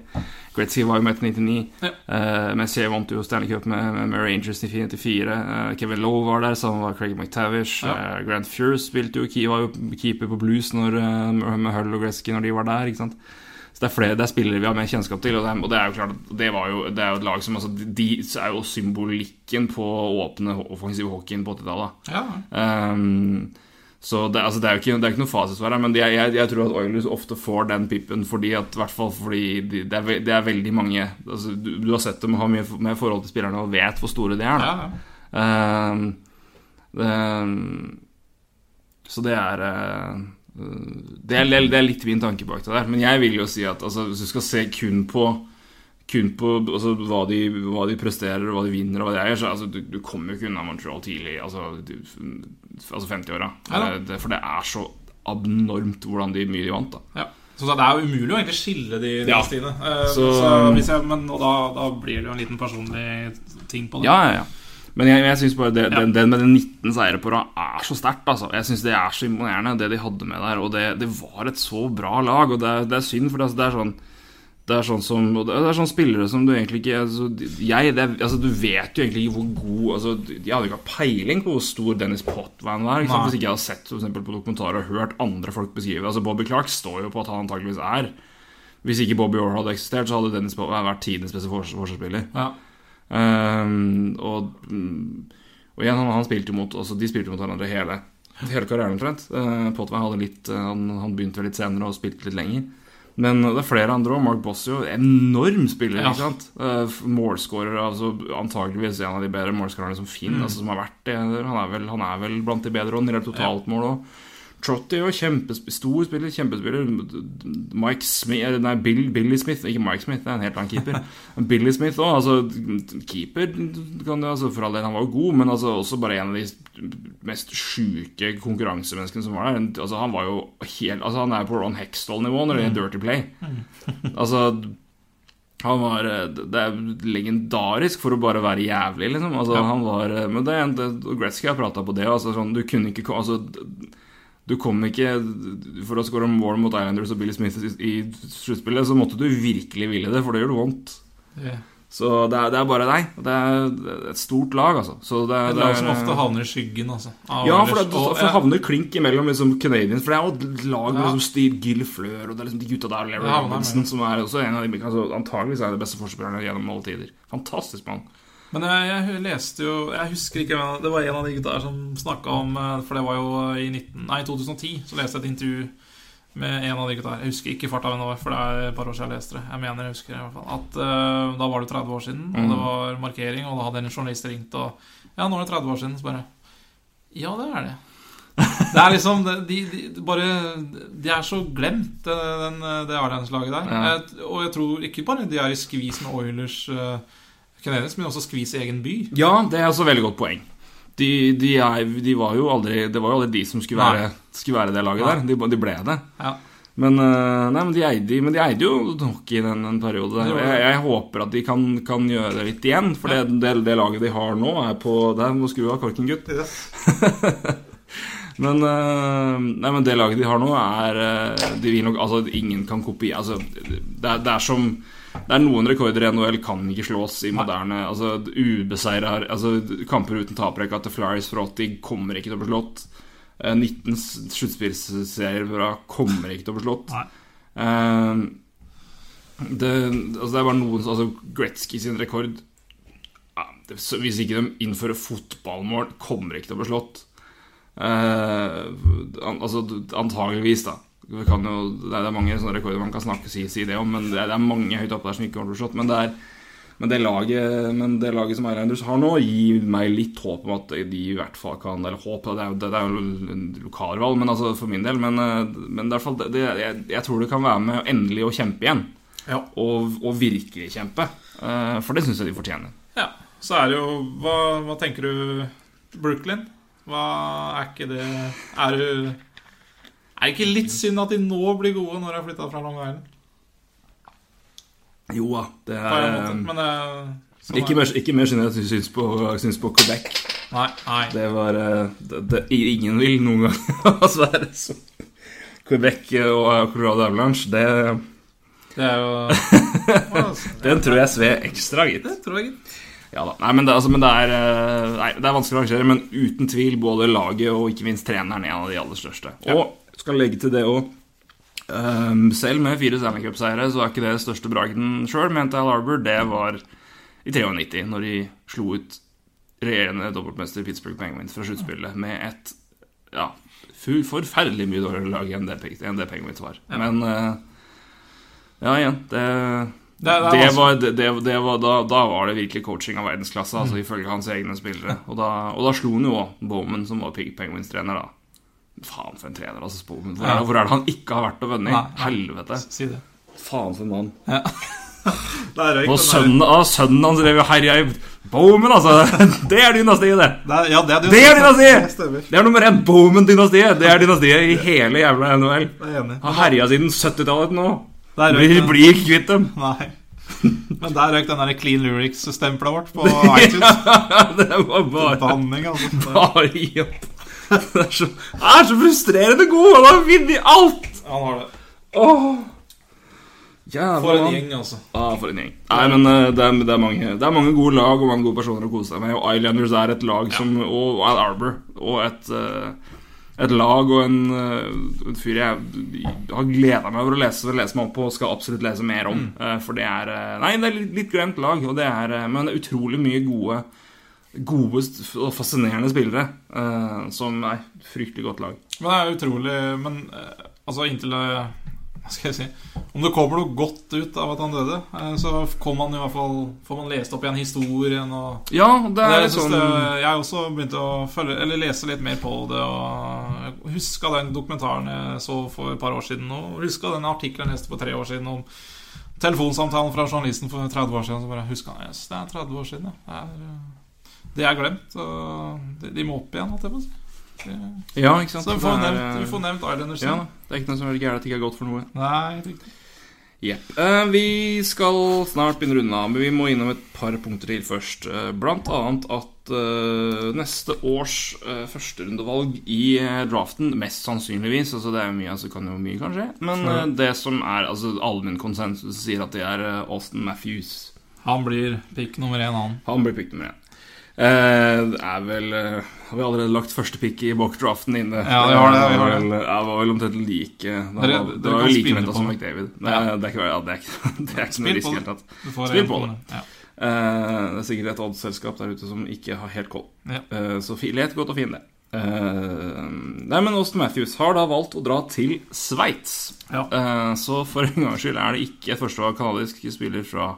Gretzky var jo med til 99. Ja. Eh, Messier vant jo Stanley Cup med, med, med Rangers i 94. Eh, Kevin Lowe var der, sammen var Craig McTavish. Ja. Eh, Grant Fure spilte jo, var jo keeper på Blues når, eh, med Hull og Gretzky når de var der. ikke sant? Så det er flere det er spillere vi har mer kjennskap til. Og det, er- og det er jo klart at det, var jo, det er jo et lag som altså, De er jo symbolikken på åpne offensiv hockeyen på 80-tallet. ja. Um, så det, altså det, er jo ikke, det er ikke noe fasitsvar her, men jeg, jeg, jeg tror at Oilers ofte får den pippen fordi at, hvert fall fordi de, det, er, det er veldig mange altså du, du har sett dem ha mye med forhold til spillerne og vet hvor store de er. ja, ja. Um, ehm, så det er eh, det er, det er litt min tanke bak det der. Men jeg vil jo si at altså, hvis du skal se kun på kun på altså, hva, de, hva de presterer, hva de vinner, og hva de eier, så altså, du, du kommer jo ikke unna Montreal tidlig, altså, du, altså 50-åra. Ja For det er så abnormt hvordan de, mye de vant, da. ja. Så det er jo umulig å egentlig skille de Ja. dynastiene. Eh, Så- så, jeg, men og da, da blir det jo en liten personlig ting på det. Ja, ja, ja. Men jeg, jeg synes bare det, Ja. den, den med den 19 seire på rad er så sterkt. Altså. Jeg synes det er så imponerende, det de hadde med der. Og det, det var et så bra lag. Og det, det er synd, for det, altså, det er sånn det er sånn som Det er sånn spillere som du egentlig ikke altså, jeg, det, er- altså, Du vet jo egentlig ikke hvor god altså, Jeg hadde ikke hatt peiling på hvor stor Dennis Potvin var. Ikke? Hvis ikke jeg hadde sett for eksempel, på dokumentarer og hørt andre folk beskrive altså, Bobby Clark står jo på at han antakeligvis er. Hvis ikke Bobby Orr hadde eksistert, så hadde Dennis Potvin vært tidenes beste forsvarsspiller. Ja. Ehm, og, mm, og igjen, han, han spilte mot altså, De spilte mot hverandre hele, hele karrieren omtrent. Uh, Potvin hadde litt eh, han, han begynte litt senere og spilte litt lenger. Men det er flere andre òg. Mark Bossio, enorm spiller. Ja. ikke sant? Uh, Målskårer, altså antageligvis en av de bedre målskårerne som finnes, altså, som har vært det. Han er vel, han er vel blant de bedre, og når det gjelder totaltmål òg. Trotty er jo kjempestor spiller, kjempespiller. Mike Smith Nei, Bill, Billy Smith, ikke Mike Smith, det er en helt annen keeper. Billy Smith òg, altså Keeper kan du, altså, For all del, han var jo god, men altså, også bare en av de mest sjuke konkurransemenneskene som var der. Altså, han var jo helt Altså, han er på Ron Hextall-nivå når det gjelder Dirty Play. Altså han var Det er legendarisk for å bare være jævlig, liksom. Altså, Ja. han var Men det er en Gretzky har prata på det. Altså, sånn, du kunne ikke altså, Du kom ikke For å skåre mål mot Islanders og Billy Smith i, sluttspillet, så måtte du virkelig ville det, for det gjør det vondt. Yeah. Så det er, det er bare deg. Det er, et stort lag, altså. Så det, er et det lag som ofte havner i skyggen, altså. av ja, for det, for ja, havner klink imellom liksom, Canadiens. For det er jo et lag med Ja. liksom, Steve Gilfleur og det er liksom de gutta der, Larry Ja, Robinson, som er også en av de altså, Antageligvis er de beste forspillerne gjennom alle tider. Fantastisk mann. Men jeg, jeg leste jo Jeg husker ikke Det var en av de gutta her som snakka om eh, For det var jo i 19, nei, 2010 Så leste jeg et intervju med en av de gutta her. Jeg husker ikke farta hvem det var, for det er et par år siden jeg leste det. Jeg mener jeg husker det i hvert fall At uh, da var det 30 år siden, og det Mm. var markering, og da hadde en journalist ringt og Ja, nå er det 30 år siden. Så bare Ja, det er det. Det er liksom de, de, bare, de er så glemt, det, den, det Islands-laget der. Ja. Jeg, og jeg tror ikke bare de er i skvis med Oilers uh, Canadiens, men også skvise egen by. Ja, det er også veldig godt poeng. De, de, er, de var jo aldri Det var jo aldri de som skulle være, skulle være det laget der. De, de ble det. Ja. Men, eh, nei, men, de eide, men de eide jo hockey i den, den periode. Jeg, jeg håper at de kan, kan gjøre det litt igjen. For det, det, det laget de har nå, er på Der må skru av korken, gutt. Men, eh, nei, men det laget de har nå, er eh, de vil nok, altså, Ingen kan kopiere altså, det, det er som Det er noen rekorder i NHL kan ikke slås i moderne altså, Ubeseira altså, Kamper uten taprekke til Flyers fra 80 kommer ikke til å bli slått. Eh, 19 s- sluttspillserier fra kommer ikke til å bli slått. Eh, det, altså, det er bare noen altså, Gretzky sin rekord ja, det, så Hvis ikke de innfører fotballmål, kommer ikke til å bli slått. Eh, an, altså antageligvis, da. Vi kan jo, det, er, mange sånne rekorder man kan snakke si, si det om, men det er, det er mange høyt oppe der som ikke kommer til å bli slått. Men det, er, men, det laget, men det laget som Islanders har nå, gir meg litt håp om at de i hvert fall kan Eller håp, det er det er jo en lokalvalg, men altså for min del. Men, eh, men fall, det, det, jeg, jeg tror det kan være med endelig å kjempe igjen. Ja. Og, og virkelig kjempe. Eh, for det syns jeg de fortjener. ja. Så er det jo Hva, hva tenker du Brooklyn? Hva er ikke det Er du Er det ikke litt synd at de nå blir gode når de har flytta fra Long Island? Jo da, det er måte. er Men det, sånn Ikke er- mer, ikke mer synd jeg syns på, syns på Quebec. Nei. nei. Det var eh, det, det, Ingen vil noen gang ha være som Quebec og Colorado Avalanche, det, Det er jo den tror jeg sved ekstra, gitt. Det tror jeg ikke. Ja da. Nei, men det, altså, men det, er, eh, nei, det er vanskelig å arrangere, men uten tvil både laget og ikke minst treneren er en av de aller største. Og skal legge til det òg Selv med fire Stanley Cup-seiere så er ikke det største bragden sjøl, mente Al Arbor. Det var i 93, når de slo ut regjerende dobbeltmester Pittsburgh Penguins fra sluttspillet med et ja, forferdelig mye dårligere lag enn det, enn det Penguins var. Men eh, ja, igjen det Det, det, det var, det, var, da, da var det virkelig coaching av verdensklasse, altså ifølge hans egne spillere. Og da, og da slo han jo også Bowman, som var Pig Penguins-trener, da. Faen for en trener, altså. Bowman. Hvor, Ja. hvor er det han ikke har vært og vunnet? Helvete. Si det. Faen for en mann. Er røykt, Og sønnen, ah, sønnen hans drev og herja i Bowman, altså! Det er dynastiet, det! Det er, ja, det er, Det er dynastiet! Det er nummer én. Bowman-dynastiet. Det er dynastiet i hele jævla NHL. Har herja siden 70-tallet nå. Er Blir, blir ikke kvitt dem. Nei. Men der røyk den der Clean Lyrics-stempelet vårt på iTunes. ja, det var bare Banning, altså. Bare opp. Det er så, er så frustrerende god! Han har vunnet alt! Han har det. Åh Jævla For en gjeng, altså. Ah, for en gjeng. Nei, men uh, det er, det, er mange, det er mange gode lag og mange gode personer å kose seg med. Og Islanders er et lag som Og Al Arbor. Og et, uh, et lag og en, uh, en fyr jeg har gleda meg over å lese, lese meg opp på og skal absolutt lese mer om. Eh, For det er eh, Nei, det er litt, litt glemt lag, og det er, eh, men det er utrolig mye gode Gode og fascinerende spillere. eh, som er fryktelig godt lag. Men det er utrolig Men eh, altså inntil Hva skal jeg si Om det kommer noe godt ut av at han døde, eh, så kom han i hvert fall får man lest opp igjen historien og Ja, det er litt sånn det, jeg også begynte å følge, eller lese litt mer på det. Og Huska den dokumentaren jeg så for et par år siden. Og huska den artikkelen jeg leste for tre år siden om telefonsamtalen fra journalisten for 30 år siden. Så bare huska han yes, det er 30 år siden, ja. Det er, eh, det er glemt. så de, de må opp igjen, holdt jeg på å si. Ja, ikke sant. Så vi får er, nevnt, vi får nevnt Islanders. ja, det er ikke noe som er gærent at det ikke er godt for noe. Nei, riktig. Jepp. Eh, vi skal snart begynne å runde av, men vi må innom et par punkter til først. Uh, blant annet at uh, neste års uh, førsterundevalg i draften, mest sannsynligvis Altså det er mye, altså kan jo mye kan skje, men det som er altså allmenn konsensus, sier at det er Austin Matthews. Han blir pick nummer én, han. Han blir pick nummer én. Eh, det er vel eh, Har vi allerede lagt første pick i bokdraften inne? Ja, vi har det, vi har var det. vel, ja, var vel omtrent like Det var, Dere- det var jo like venta som. McDavid. Det, Ja. det, er ikke, ja, det, er ikke, det er ikke noe risk i det. hele tatt. Spill på det. Ja. Eh, det er sikkert et oddsselskap der ute som ikke har helt koll. Eh, så let godt og fin det. Eh, nei, men Austin Matthews har da valgt å dra til Sveits. Ja. Eh, så for en gangs skyld er det ikke et førstevalg kanadisk spiller fra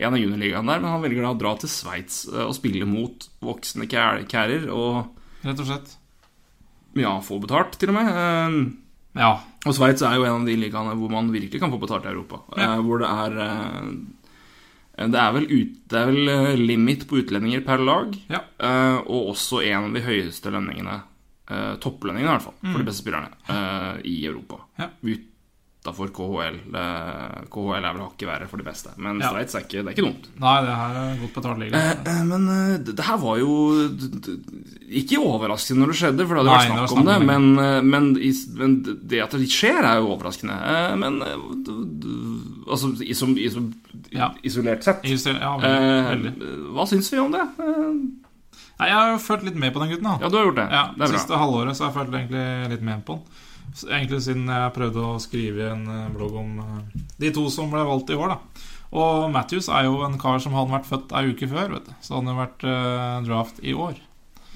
en av juniorligaene der, men han velger da å dra til Sveits eh, og spille mot voksne kærer og Rett og slett. ja, få betalt, til og med. Eh, Ja. og Sveits er jo en av de ligaene hvor man virkelig kan få betalt i Europa. Ja. Eh, hvor det er Det er vel, ut, det er vel limit på utlendinger per lag. Ja. og også en av de høyeste lønningene, topplønningene i hvert fall, for de beste spillerne i Europa. Ja. Ja. Utafor KHL. Eh, KHL er vel hakket verre for de beste, men Ja. Sveits er ikke, det er ikke dumt. Nei, det her er godt betalt liga. Eh, eh, men eh, det, her var jo ikke overraskende når det skjedde, for det hadde Nei, vært snakk om det. Men, men, men det at det skjer, er jo overraskende. Men altså isom, isom, Ja. isolert sett Ja, veldig. Hva syns vi om det? Nei, jeg har jo følt litt med på den gutten. da ja, du har gjort det. Ja, det er Siste bra. halvåret så har jeg følt egentlig litt med på den. Så Egentlig siden jeg prøvde å skrive en eh, blogg om eh, de to som ble valgt i år. da Og Matthews er jo en kar som hadde vært født ei uke før. vet du Så han har vært uh, draft i år.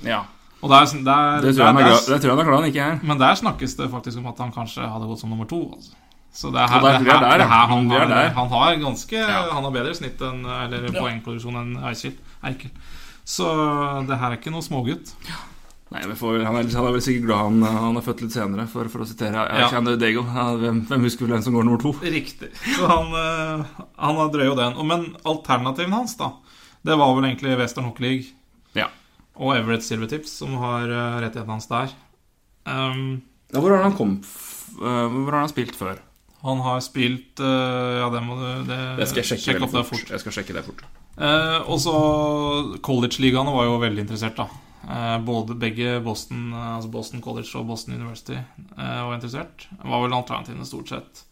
Ja, Og der, der, det tror jeg han er der- det tror jeg han er glad han ikke er. Men der snakkes det faktisk om at han kanskje hadde gått som nummer to. Altså. Så det er her, det er her, det her han, er har, der. han har ganske Ja. Han har bedre snitt enn Eller poengproduksjon enn. Eikild. Så det her er ikke noe smågutt. Nei, vi får, han, er, han er vel sikkert glad han, han er født litt senere, for, for å sitere Ja. kjenner Daigle. Dego. hvem, hvem husker vel den som går nummer to? Riktig. Så han, eh, han drøy jo den. Men alternativen hans, da, det var vel egentlig Western Hockey League Ja. og Everett Silvertips som har eh, rettighetene hans der. Um, Ja, hvor har han kom eh, Hvor har han spilt før? han har spilt Ja, det må du det, Det skal jeg sjekke sjekke opp fort. Jeg skal sjekke det fort. Uh, og så college-ligaene var jo veldig interessert, da. Eh, både begge Boston, eh, altså Boston College og Boston University eh, var interessert. Det var vel alternativene stort sett.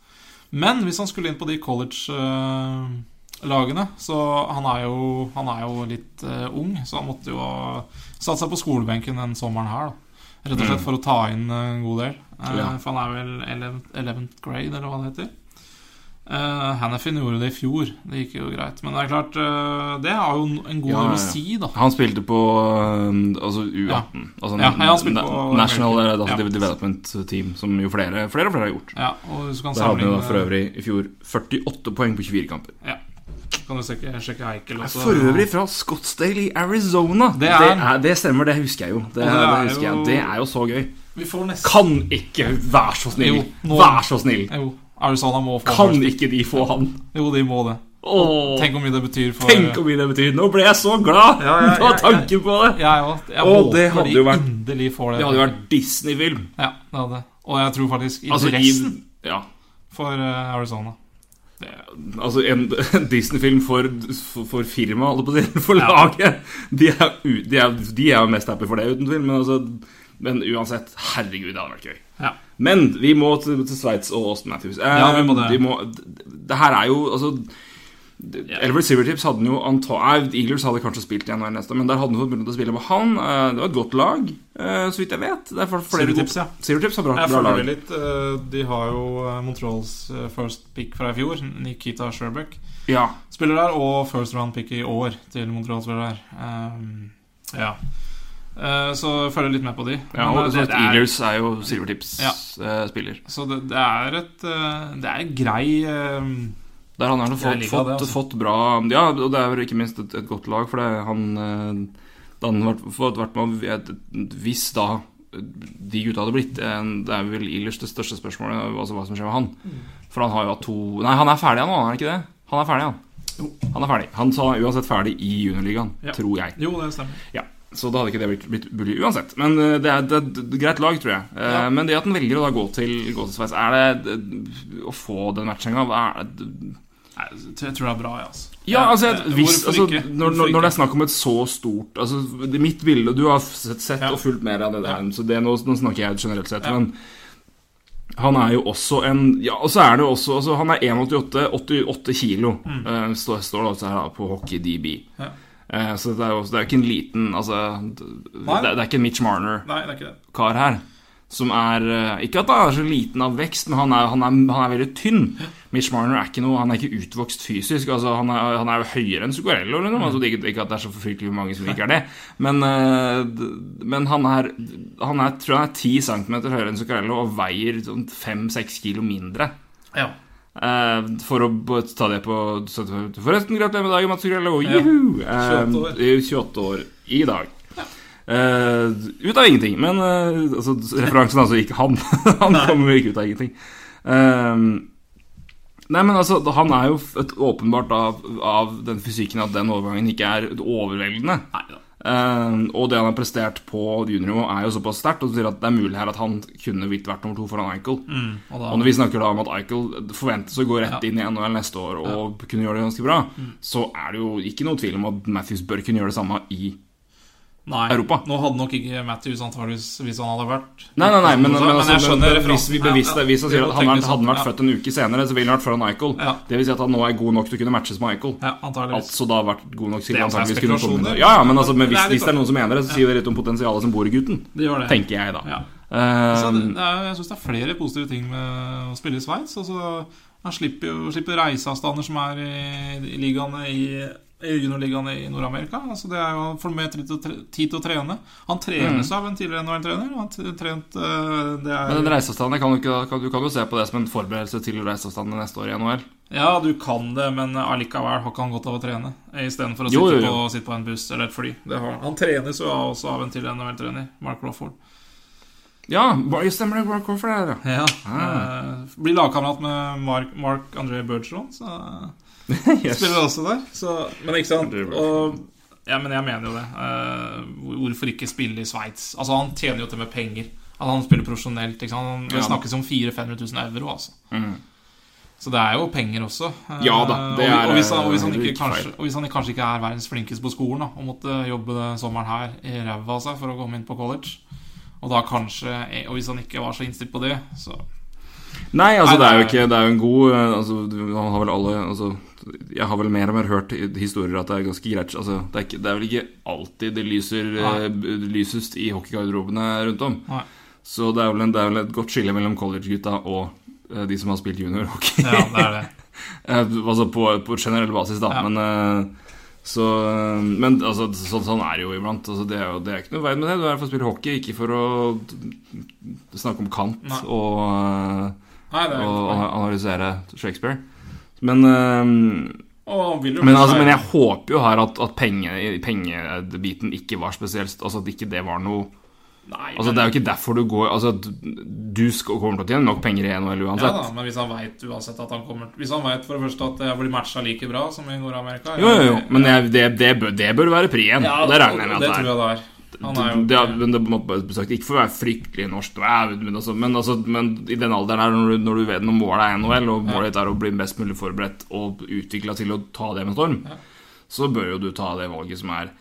Men hvis han skulle inn på de college-lagene Så han er jo, han er jo litt ung, så han måtte jo ha satt seg på skolebenken den sommeren her. da Rett og slett for å ta inn en god del. Ja. For han er vel 11th, 11th grade, eller hva det heter. Uh, Hannifin gjorde det i fjor. Det gikk jo greit. Men det er klart, uh, det har jo en god Ja, ja, å si, da. Han spilte på uh, altså U18. Altså Ja, han spilte på National American. Ja. Development Team, som jo flere, flere og flere har gjort. Ja, og Der hadde han jo for øvrig i fjor 48 poeng på 24 kamper. Ja. Kan du sjekke, sjekke Eikel også? For øvrig fra Scottsdale i Arizona. Det er- det, stemmer, det husker jeg jo. Det, det det, er husker jo- jeg. det er jo så gøy. Vi får nesten Kan ikke Vær så snill! Jo, Vær så snill! Jo, Arizona må få Kan først. ikke de få han? Jo, de må det. Åh, Tenk hvor mye det betyr for tenk hvor mye det betyr! Nå ble jeg så glad Ja, ja, av ja, tanken på det! Jeg òg. Jeg Å, det hadde de jo vært- endelig får det. Det hadde jo vært Disney-film. Ja, det hadde Og jeg tror faktisk Altså, interessen i, ja, for eh, Arizona altså en, en Disney-film for, for, for firmaet, holdt jeg på å si, for laget. De er, u- de, er, de er jo mest happy for det, uten tvil. Men, altså, men uansett, herregud, det hadde vært gøy. Ja. Men vi må til, til Sveits og Austin Matthews. Eh, Ja, vi må det. Må, det her er jo altså yeah. Elver Silvertips hadde jo anta Eagles hadde kanskje spilt igjen hver neste, men der hadde han fått begynt å spille med han. Eh, Det var et godt lag, eh, så vidt jeg vet. Det er Silvertips, ja. Silvertips har bra, Jeg bra lag. litt eh, De har jo Montreals first pick fra i fjor, Nikita Sherbuck. Ja. Spiller der, og first round pick i år til Montreal spiller der. Um, ja. Eh, Så følg litt med på de. Ja, og eh, det, det er, Eagles er jo silvertips-spiller. så det, det er et eh, Det er en grei eh, Der han har fått, fått, det, altså. fått bra Ja, og det er ikke minst et, et godt lag, for det, han eh, han fått vært med Hvis da de gutta hadde blitt eh, Det er vel Eilers det største spørsmålet, altså hva som skjer med han. For han har jo hatt to Nei, han er ferdig nå, er han ikke det? Han er ferdig, han. Han er ferdig. Han sa uansett ferdig i juniorligaen, Ja. tror jeg. Jo, det stemmer. Ja, Så da hadde ikke det blitt, blitt mulig uansett. Men eh, det er, det er et greit lag, tror jeg. Eh, Ja. Men det at han velger å da gå til, gå til Sveits, er det å få den matchinga jeg tror det er bra, jeg, altså. Ja, altså, jeg, hvis, altså når, når, det er snakk om et så stort Altså, mitt bilde Du har sett, sett Ja. og fulgt mer av det der, Ja. så det, nå, nå snakker jeg generelt sett. Ja. Men han er jo også en Ja, og så er det jo også altså, Han er 1,88, 88 kilo, eh, står, står også her da, på Hockey DB. Mm. Ja. Eh, så det er jo det er ikke en liten Altså, det, det er ikke en Mitch Marner Nei, det er ikke det. kar her. Som er eh, Ikke at han er så liten av vekst, men han er, han er, han er veldig tynn. Mitch Marner er ikke noe Han er ikke utvokst fysisk. Altså Han er, han er jo høyere enn Zuccarello. Eller noe. Altså, ikke, ikke at det er så fryktelig mange som ikke er det. Men, eh, men han er Han er, tror jeg han er 10 cm høyere enn Zuccarello og veier sånn 5-6 kilo mindre. Ja. Eh, for å ta det på Forresten, gratulerer med dagen, Mats. Ja. Juhu! 28 år. Eh, 28 år i dag. Eh, ut av ingenting. Men eh, altså, referansen er altså ikke han. han kommer ikke ut av ingenting. Eh, nei, men altså, han er jo et, åpenbart av, av den fysikken at den overgangen ikke er overveldende. Nei. Eh, og det han har prestert på juniornivå, er jo såpass sterkt. Og sier at det er mulig her at han kunne vidt vært nummer to foran Eichel. Mm, og da, Og når vi snakker da om at Eichel forventes å gå rett Ja. inn i NHL neste år og kunne gjøre det ganske bra, så er det jo ikke noe tvil om at Matthews bør kunne gjøre det samme i nei, Europa. Nå hadde nok ikke Matthews antageligvis hvis han hadde vært Nei, nei, nei, men, men, men, altså, jeg skjønner men hvis vi bevisst Ja, hvis han sier at han hadde han vært ja. født en uke senere, så ville han vært foran Michael. Ja. Det vil si at han nå er god nok til å kunne matches med Michael. Ja. Altså da vært god nok til antageligvis kunne komme Ja, ja, men altså, men hvis, hvis det er noen som mener det, så sier det litt om potensialet som bor i gutten. Det gjør det. Tenker jeg, da. Ja. Eh, det, jeg syns det er flere positive ting med å spille i Sveits. Altså, han slipper jo slipper reiseavstander som er i, i ligaene i, i juniorligaene i Nord-Amerika. Altså, det er jo Han får mer tid til, å trene. Han trenes av en tidligere NHL-trener. Han trent øh, Det er men den reiseavstanden kan du, ikke, du kan jo se på det som en forberedelse til reiseavstanden neste år i NHL. Ja, du kan det, men allikevel har ikke han godt av å trene. Istedenfor å Jo, sitte, jo, jo. På, sitte på en buss eller et fly. Det har, han trenes jo også av en tidligere NHL-trener, Mark Crawford. Ja, bare- stemmer det. Mark Crawford er det. Ja, Ah. eh, Blir lagkamerat med Mark, Mark André Bergeron, så Yes. spiller også der. Så, men ikke sant og, Ja, men jeg mener jo det. Uh, hvorfor ikke spille i Sveits? Altså, han tjener jo til med penger. Altså, han spiller profesjonelt. Ikke sant? Han- Det snakkes om 400 000-500 000 euro, altså. Mm. Så det er jo penger også. Eh, Ja da, det og, og, hvis er, han, og, hvis han eh, ikke, kanskje, og hvis han kanskje ikke er verdens flinkeste på skolen, da, og måtte jobbe sommeren her i ræva av seg for å komme inn på college Og da kanskje Og hvis han ikke var så innstilt på det, så Nei, altså Nei, det er jo ikke Det er jo en god altså, Han har vel alle altså, Jeg har vel mer og mer hørt historier at det er ganske greit altså, det, er ikke, det er vel ikke alltid det lyser Nei. eh, lysest i hockeygarderobene rundt om. Nei. Så det er, en, det er vel et godt skille mellom college-gutta og eh, de som har spilt juniorhockey. Ja, det er det. Eh, altså på, på generell basis, da. Ja. Men så Men altså, sånn, sånn er det jo iblant. Altså, det, er jo, det er ikke noe veien med det. Du er her for å spille hockey, ikke for å snakke om kant Nei. og Nei, og analysere Shakespeare. Men, eh, men, altså, men jeg håper jo her at, at penge, pengebiten ikke var spesielt Altså at ikke det var noe Nei, Altså men, Det er jo ikke derfor du går Altså Du skal, kommer til å tjene nok penger i NHL ja, da, men hvis han veit uansett at han kommer Hvis han veit for det første at jeg blir matcha like bra som i Nord-Amerika jo, jo, jo, men jeg, det, det, bør, det bør være prien. ja, det regner jeg med at det er. Han er jo Det, det, det sagt, Ikke for å være fryktelig norsk, men, altså, men, altså, men i den alderen her, når du, når du vet når målet er NHL, og målet ditt er å bli best mulig forberedt og utvikla til å ta det med storm, Ja. så bør jo du ta det valget som er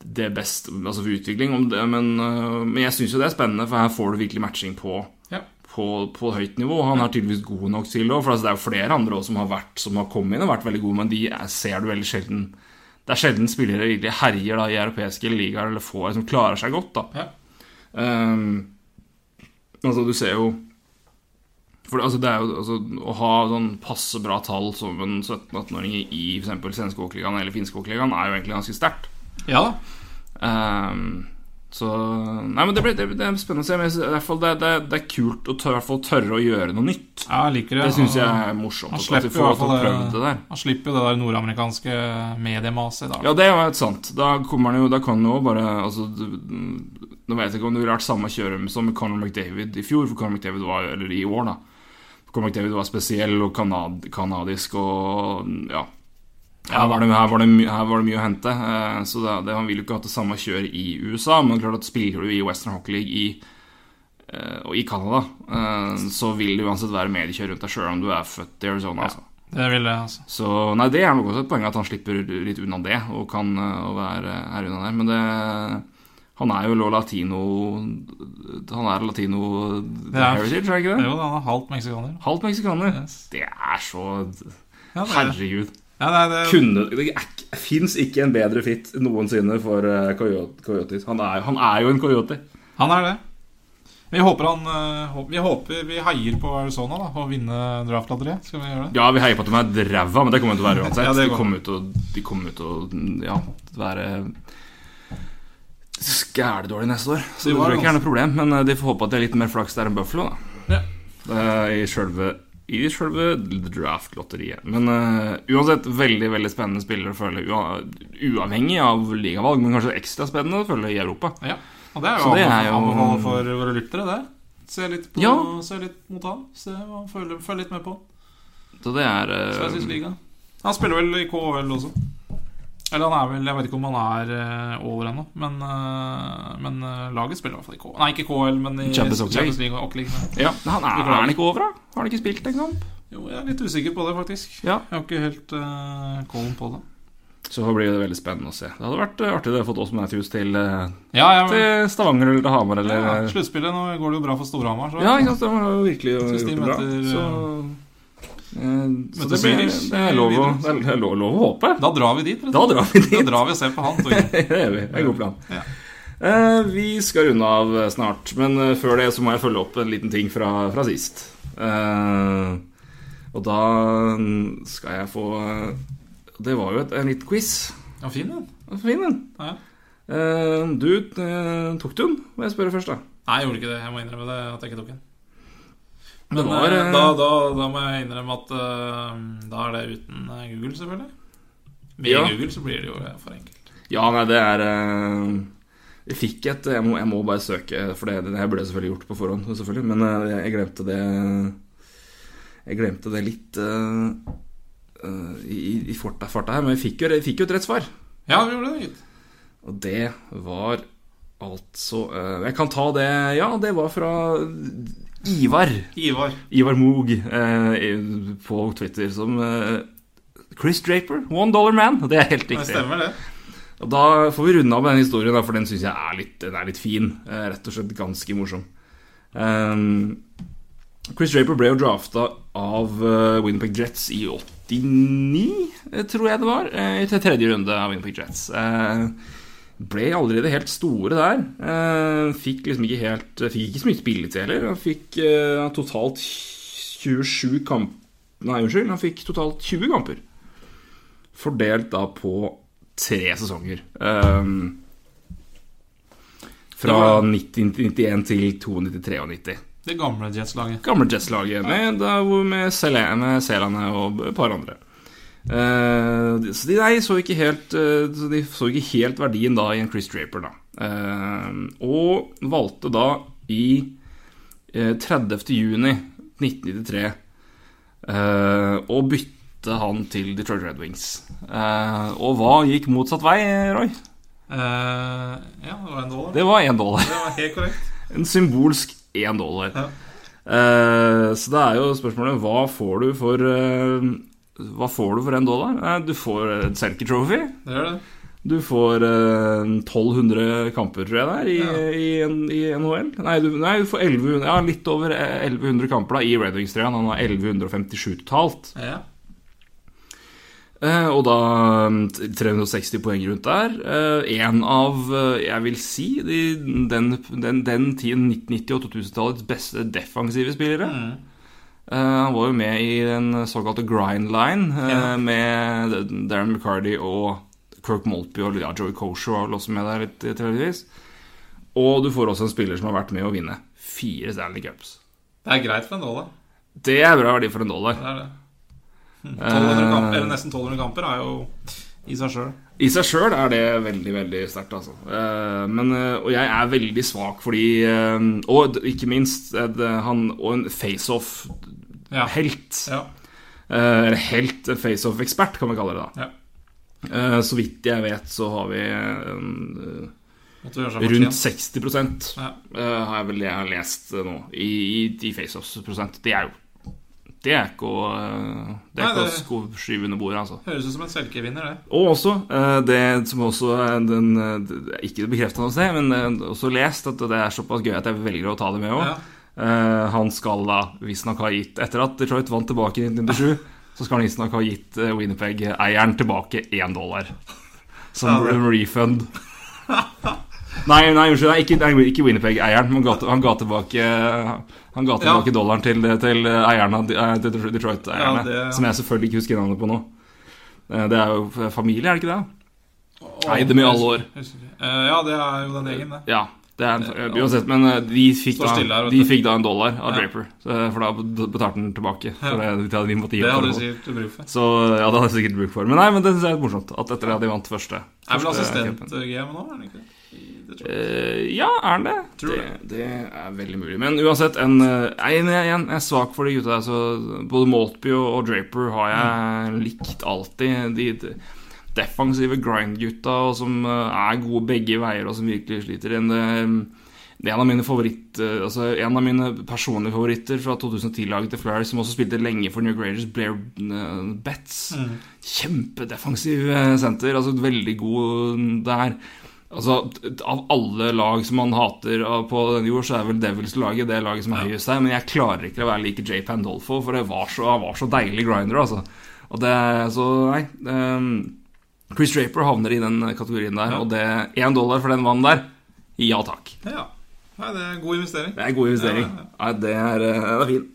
det beste altså for utvikling. Om det, men, øh, men jeg syns jo det er spennende, for her får du virkelig matching på, ja. på, på høyt nivå. Han er tydeligvis god nok til det for altså, det er jo flere andre også som har, vært, som har kommet inn og vært veldig gode, men de er, ser du veldig sjelden Det er sjelden spillere virkelig herjer da, i europeiske ligaer eller får, som klarer seg godt. da Ja. Um, Altså, du ser jo for det, altså, det er jo altså, Å ha sånn passe bra tall som en 17-18-åring i f.eks. svenske hockeyligaen eller finske hockeyligaen er jo egentlig ganske sterkt. ja da. Ehm, Så Nei, men det, blir, det, det er spennende å se. Men jeg fall det, det, det er kult å tørre, tørre å gjøre noe nytt. Ja, jeg liker det. Det syns jeg er morsomt. Han slipper jo det han slipper det der nordamerikanske mediemaset i dag. Ja, det er jo helt sant. Da kommer jo Da kan han jo bare Altså du- Nå vet jeg ikke om det ville vært samme kjøre som Conor McDavid i fjor, for Conor McDavid var Eller i år, da. Conor McDavid var spesiell og kanad, kanadisk og Ja. Her var, det, her, var det, her var det mye å hente. eh, Så det, det, han vil jo ikke ha det samme kjøret i USA, men klart at spiller du i Western Hockey League i, eh, og i Canada, eh, så vil det uansett være mediekjør rundt deg sjøl om du er født i Arizona. Altså. Det vil jeg, altså. Så nei, det er nok også et poeng at han slipper litt unna det og kan og være her unna der. Men det Han er jo lo- latino Han er latino er- heritage, er ikke det? Jo, han er halvt meksikaner. Halvt meksikaner. Yes. Det er så Ja, det er- Herregud. Ja, nei, det, Kunne Det fins ikke en bedre fit noensinne for coyote, Coyotes. Han er, han er jo en coyote. han er det. Vi håper han eh, Vi håper vi heier på Arizona da å vinne draftlotteriet. Skal vi gjøre det? Ja, vi heier på at de er ræva, men det kommer de til å være uansett. Ja, de kommer til å, de kommer til å ja, være skæledårlige neste år. Så De det var tror jeg ikke er noe problem. Men eh, de får håpe at det er litt mer flaks der enn Buffalo, da. Ja. Eh, I sjølve i selve draft-lotteriet. Men uh, uansett, veldig veldig spennende spillere å følge. Uavhengig av ligavalg, men kanskje ekstra spennende å følge i Europa. Ja. Og det er jo er jo- for våre lyttere, det. Se litt, på, Ja. se litt mot han. Se, hva han følger, følg litt med på. Så det er uh, Sveitsisk liga. Han spiller vel i KHL også. Eller han er vel Jeg vet ikke om han er eh, over ennå, men, eh, men eh, laget spiller i hvert fall i K... Nei, ikke KL, men i Champions Champions League. Ja, han er, er han ikke over, da? Har han ikke spilt en kamp? Jo, jeg er litt usikker på det, faktisk. Ja. Jeg har ikke helt uh, kollen på det. Så blir det veldig spennende å se. Det hadde vært artig å få Osman Matthews til, ja, Ja, til Stavanger eller til Hamar eller ja, Sluttspillet, nå går det jo bra for Storhamar. Så. ja, ikke sant. Det var virkelig det bra. møter, Så, så det, blir, det er lov å, det er- lov, lov å håpe. Da drar vi dit. Da drar vi Da drar vi og ser på han. Det er vi. Det er en god plan. Ja. Eh, vi skal runde av eh, snart, men eh, før det så må jeg følge opp en liten ting fra, fra sist. Eh, og da skal jeg få eh, Det var jo et, en liten quiz. Ja, fin den. Fin den. Ja. Eh, du eh, tok den, må jeg spørre først, da. Nei, jeg gjorde ikke det. Jeg må innrømme det at jeg ikke tok den. Men var, eh, eh, da, da, da må jeg innrømme at uh, da er det uten Google, selvfølgelig. Med Ja. Google så blir det jo for enkelt. Ja, nei, det er uh, Jeg fikk et jeg må, jeg må bare søke, for det, det ble selvfølgelig gjort på forhånd, selvfølgelig, men uh, jeg glemte det Jeg glemte det litt i, i farta, her, men vi fikk, jo, fikk jo et rett svar. Ja, vi gjorde det, gitt. Og det var altså Jeg kan ta det Ja, det var fra Ivar. Ivar. Ivar Moog eh, på Twitter som eh, Chris Draper, one dollar man. Det er helt riktig. Det stemmer, det. Og Da får vi runde av med den historien, for den syns jeg er litt, den er litt fin. Eh, rett og slett ganske morsom. Um, Chris Draper ble jo drafta av uh, Winnipeg Jets i 89, eh, tror jeg det var. eh, til tredje runde av Winnipeg Jets. Eh, ble aldri det helt store der. Eh, fikk liksom ikke helt Fikk ikke så mye spilletid heller. Han fikk eh, totalt 27 kamp... Nei, unnskyld. Han fikk totalt 20 kamper. Fordelt da på tre sesonger. Um, fra var- 1991 til 92-93. Det gamle Jets-laget. Gamle Jets-laget med, med, Selene, Selene Selane og et par andre. Eh, så de nei, så ikke helt uh, De så ikke helt verdien da i en Chris Draper, da. Uh, og valgte da i eh, 30. juni 1993 eh, å bytte han til Detroit Red Wings. Og hva gikk motsatt vei, Roy? Ja, det var en dollar. Det var én dollar. Det var helt korrekt. En symbolsk én dollar. Ja. Så det er jo spørsmålet hva får du for Hva får du for en dollar? Eh, du får et Selkie Trophy. Det gjør det. Du får eh, 1200 kamper, tror jeg det er, i, Ja. i, en- i NHL. Nei du, nei, du får 1100, ja, litt over 1100 kamper da i Red Wings-trøya. Han har 1157 totalt. Ja. Eh, og da mm, 360 poeng rundt der. Eh, en av, eh, jeg vil si, de, den, den, den tiden 1990- og 2000-tallets beste defensive spillere. Mm. Eh, han var jo med i den såkalte grind line eh, Ja. med Darren McCarty og Kirk Moltby og ja, Joey Kosher var vel også med der litt tilfeldigvis. Og du får også en spiller som har vært med å vinne fire Stanley Cups. Det er greit for en dollar. Det er bra verdi for en dollar. Det er det. 1200 kamper, eller nesten 1200 kamper er jo i seg sjøl. I seg sjøl er det veldig, veldig sterkt, altså. Eh, Men, eh, og jeg er veldig svak fordi eh, Og ikke minst han Og en face-off-helt. Ja. Eller helt en face-off-ekspert, kan vi kalle det da. Ja. Så vidt jeg vet, så har vi rundt 60 Ja. har jeg vel jeg har lest nå i, i i face-offs-prosent. Det er jo Det er ikke å eh, Det er Nei, ikke å skyve under bordet, altså. Høres ut som en selkevinner, det. Og også eh, det som også den eh, Ikke bekrefta noe sted, men også lest at det er såpass gøy at jeg velger å ta det med òg. Ja. Han skal da visstnok ha gitt Etter at Detroit vant tilbake i 1997, så skal han visstnok ha gitt Winnipeg-eieren tilbake én dollar. Som Ja, en refund. Nei, nei, unnskyld. Ikke, ikke Winnipeg-eieren. Han, han ga tilbake Han ga tilbake dollaren til, til eierne, eh, Detroit-eierne. Ja, det- Som jeg selvfølgelig ikke husker navnet på nå. Eh, Det er jo familie, er det ikke det? Eide dem i alle år. Eh, Ja, det er jo den egen, det. Ja, det en, uansett, men eh, de fikk, da, her, de fikk da en dollar av Ja. Draper. For da betalte han tilbake. For det, det hadde de måtte gi Det hadde sikkert bruk for. Så ja, det hadde jeg sikkert bruk for. Men nei, men det syns jeg er morsomt. At etter at de vant første Er vel assistent-GM nå, er han ikke det? Eh, ja, er han det? Tror det? Det er veldig mulig. Men uansett, en, eh, jeg, jeg, jeg er svak for de gutta der. Så både Maltby og, og Draper har jeg likt alltid. De, de defensive grind-gutta som eh, er gode begge veier, og som virkelig sliter. En, det en av mine favoritt Altså En av mine personlige favoritter fra 2010-laget til Flyers, som også spilte lenge for New Graders, Blair Betts. Betts. Kjempedefensiv senter. Altså veldig god der. Altså, Av alle lag som man hater på denne jord, så er vel Devils-laget det laget som er høyest her. Men jeg klarer ikke å være like Jay Pandolfo, for det var så, han var så deilig grinder. altså Og det, så nei um, Chris Draper havner i den kategorien der, og det én dollar for den mannen der, ja takk. Ja. Nei, det er god investering. Det er god investering. Ja, ja, Nei, det er, eh, det er fin.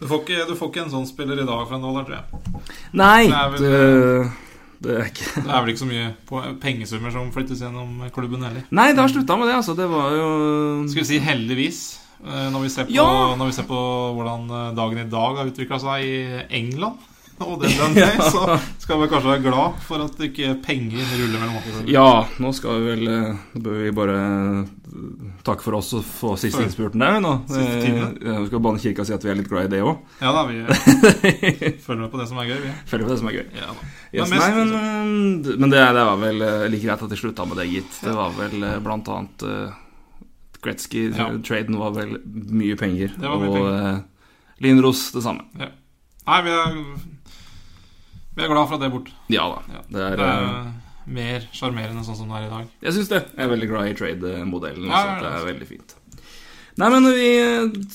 Du får, ikke, du får ikke en sånn spiller i dag for en dollar, tror jeg. Nei, Det er vel- det, det er ikke Det er vel ikke så mye pengesummer som flyttes gjennom klubben heller. Nei, det har slutta med det, altså. Det var jo Skal vi si heldigvis, eh, når vi ser på, Ja. når vi ser på hvordan eh, dagen i dag har utvikla seg i England. Og den den vei, så skal vi kanskje være glad for at ikke penger ruller mellom oss. Ja, nå skal vi vel eh, Nå bør vi bare eh, takke for oss og få siste innspurten der, nå. Siste time. Eh, Vi skal banne kirka og si at vi er litt glad i det òg. Ja da, vi følger med på det som er gøy, vi. Følger med på det som er gøy. Ja. Yes, Men nei, men, eh, men det, det var vel eh, like greit at de slutta med det, gitt. Det var vel eh, blant annet uh, Gretzky-traden var vel mye penger. Var mye og penger. Uh, Lindros det samme. Ja. Nei, vi er, vi er glad for at det er borte. Ja da. Ja. Det er, Det eh, er mer sjarmerende sånn som det er i dag. Jeg syns det. Jeg er veldig glad i trade-modellen. Ja, det er veldig fint. Nei, men vi,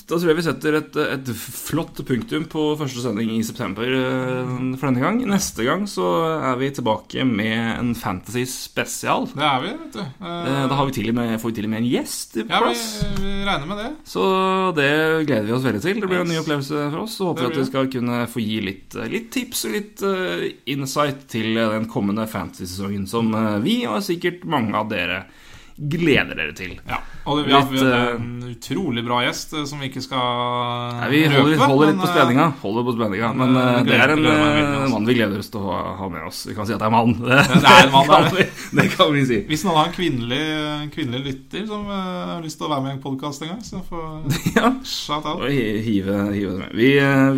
Da tror jeg vi setter et, et flott punktum på første sending i september eh, for denne gang. Neste gang så er vi tilbake med en Fantasy spesial. Det er vi, vet du. Eh, Eh, Da har vi med, får vi til og med en gjest på ja, vi, plass. vi regner med det. Så det gleder vi oss veldig til. Det blir en ny opplevelse for oss. Og håper vi at vi skal kunne få gi litt, litt tips og litt eh, insight til den kommende fantasy-sesongen som eh, vi og sikkert mange av dere gleder dere til. Ja, og det, vi har, Litt, eh, en utrolig bra gjest eh, som vi ikke skal Nei, vi holder, røpe, holder litt på eh, spenninga. Holder på spenninga Men eh, det er en eh, altså. mann vi gleder oss til å ha, med oss. Vi kan si at det er en mann. Det, det er en mann, kan det er vi, det kan vi si. Hvis noen har en kvinnelig, en kvinnelig lytter som uh, har lyst til å være med i en podkast en gang, så får Ja, shout out. hive, hive det med. Vi, uh,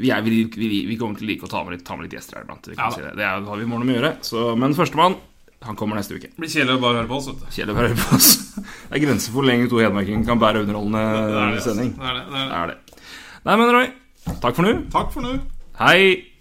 vi, er, vi, vi, kommer til å like å ta med litt, ta med litt gjester her iblant. Ja si det. det er, har vi mål om å gjøre. Så, men førstemann han kommer neste uke. Det blir kjedelig å bare høre på oss, vet du. Kjedelig å bare høre på oss. Det er grenser for hvor lenge to hedmarkinger kan bære er underholdende det, altså. sending. Det er det, det er det. Det er det. Nei, men Roy, takk for nå. Takk for nå. Hei!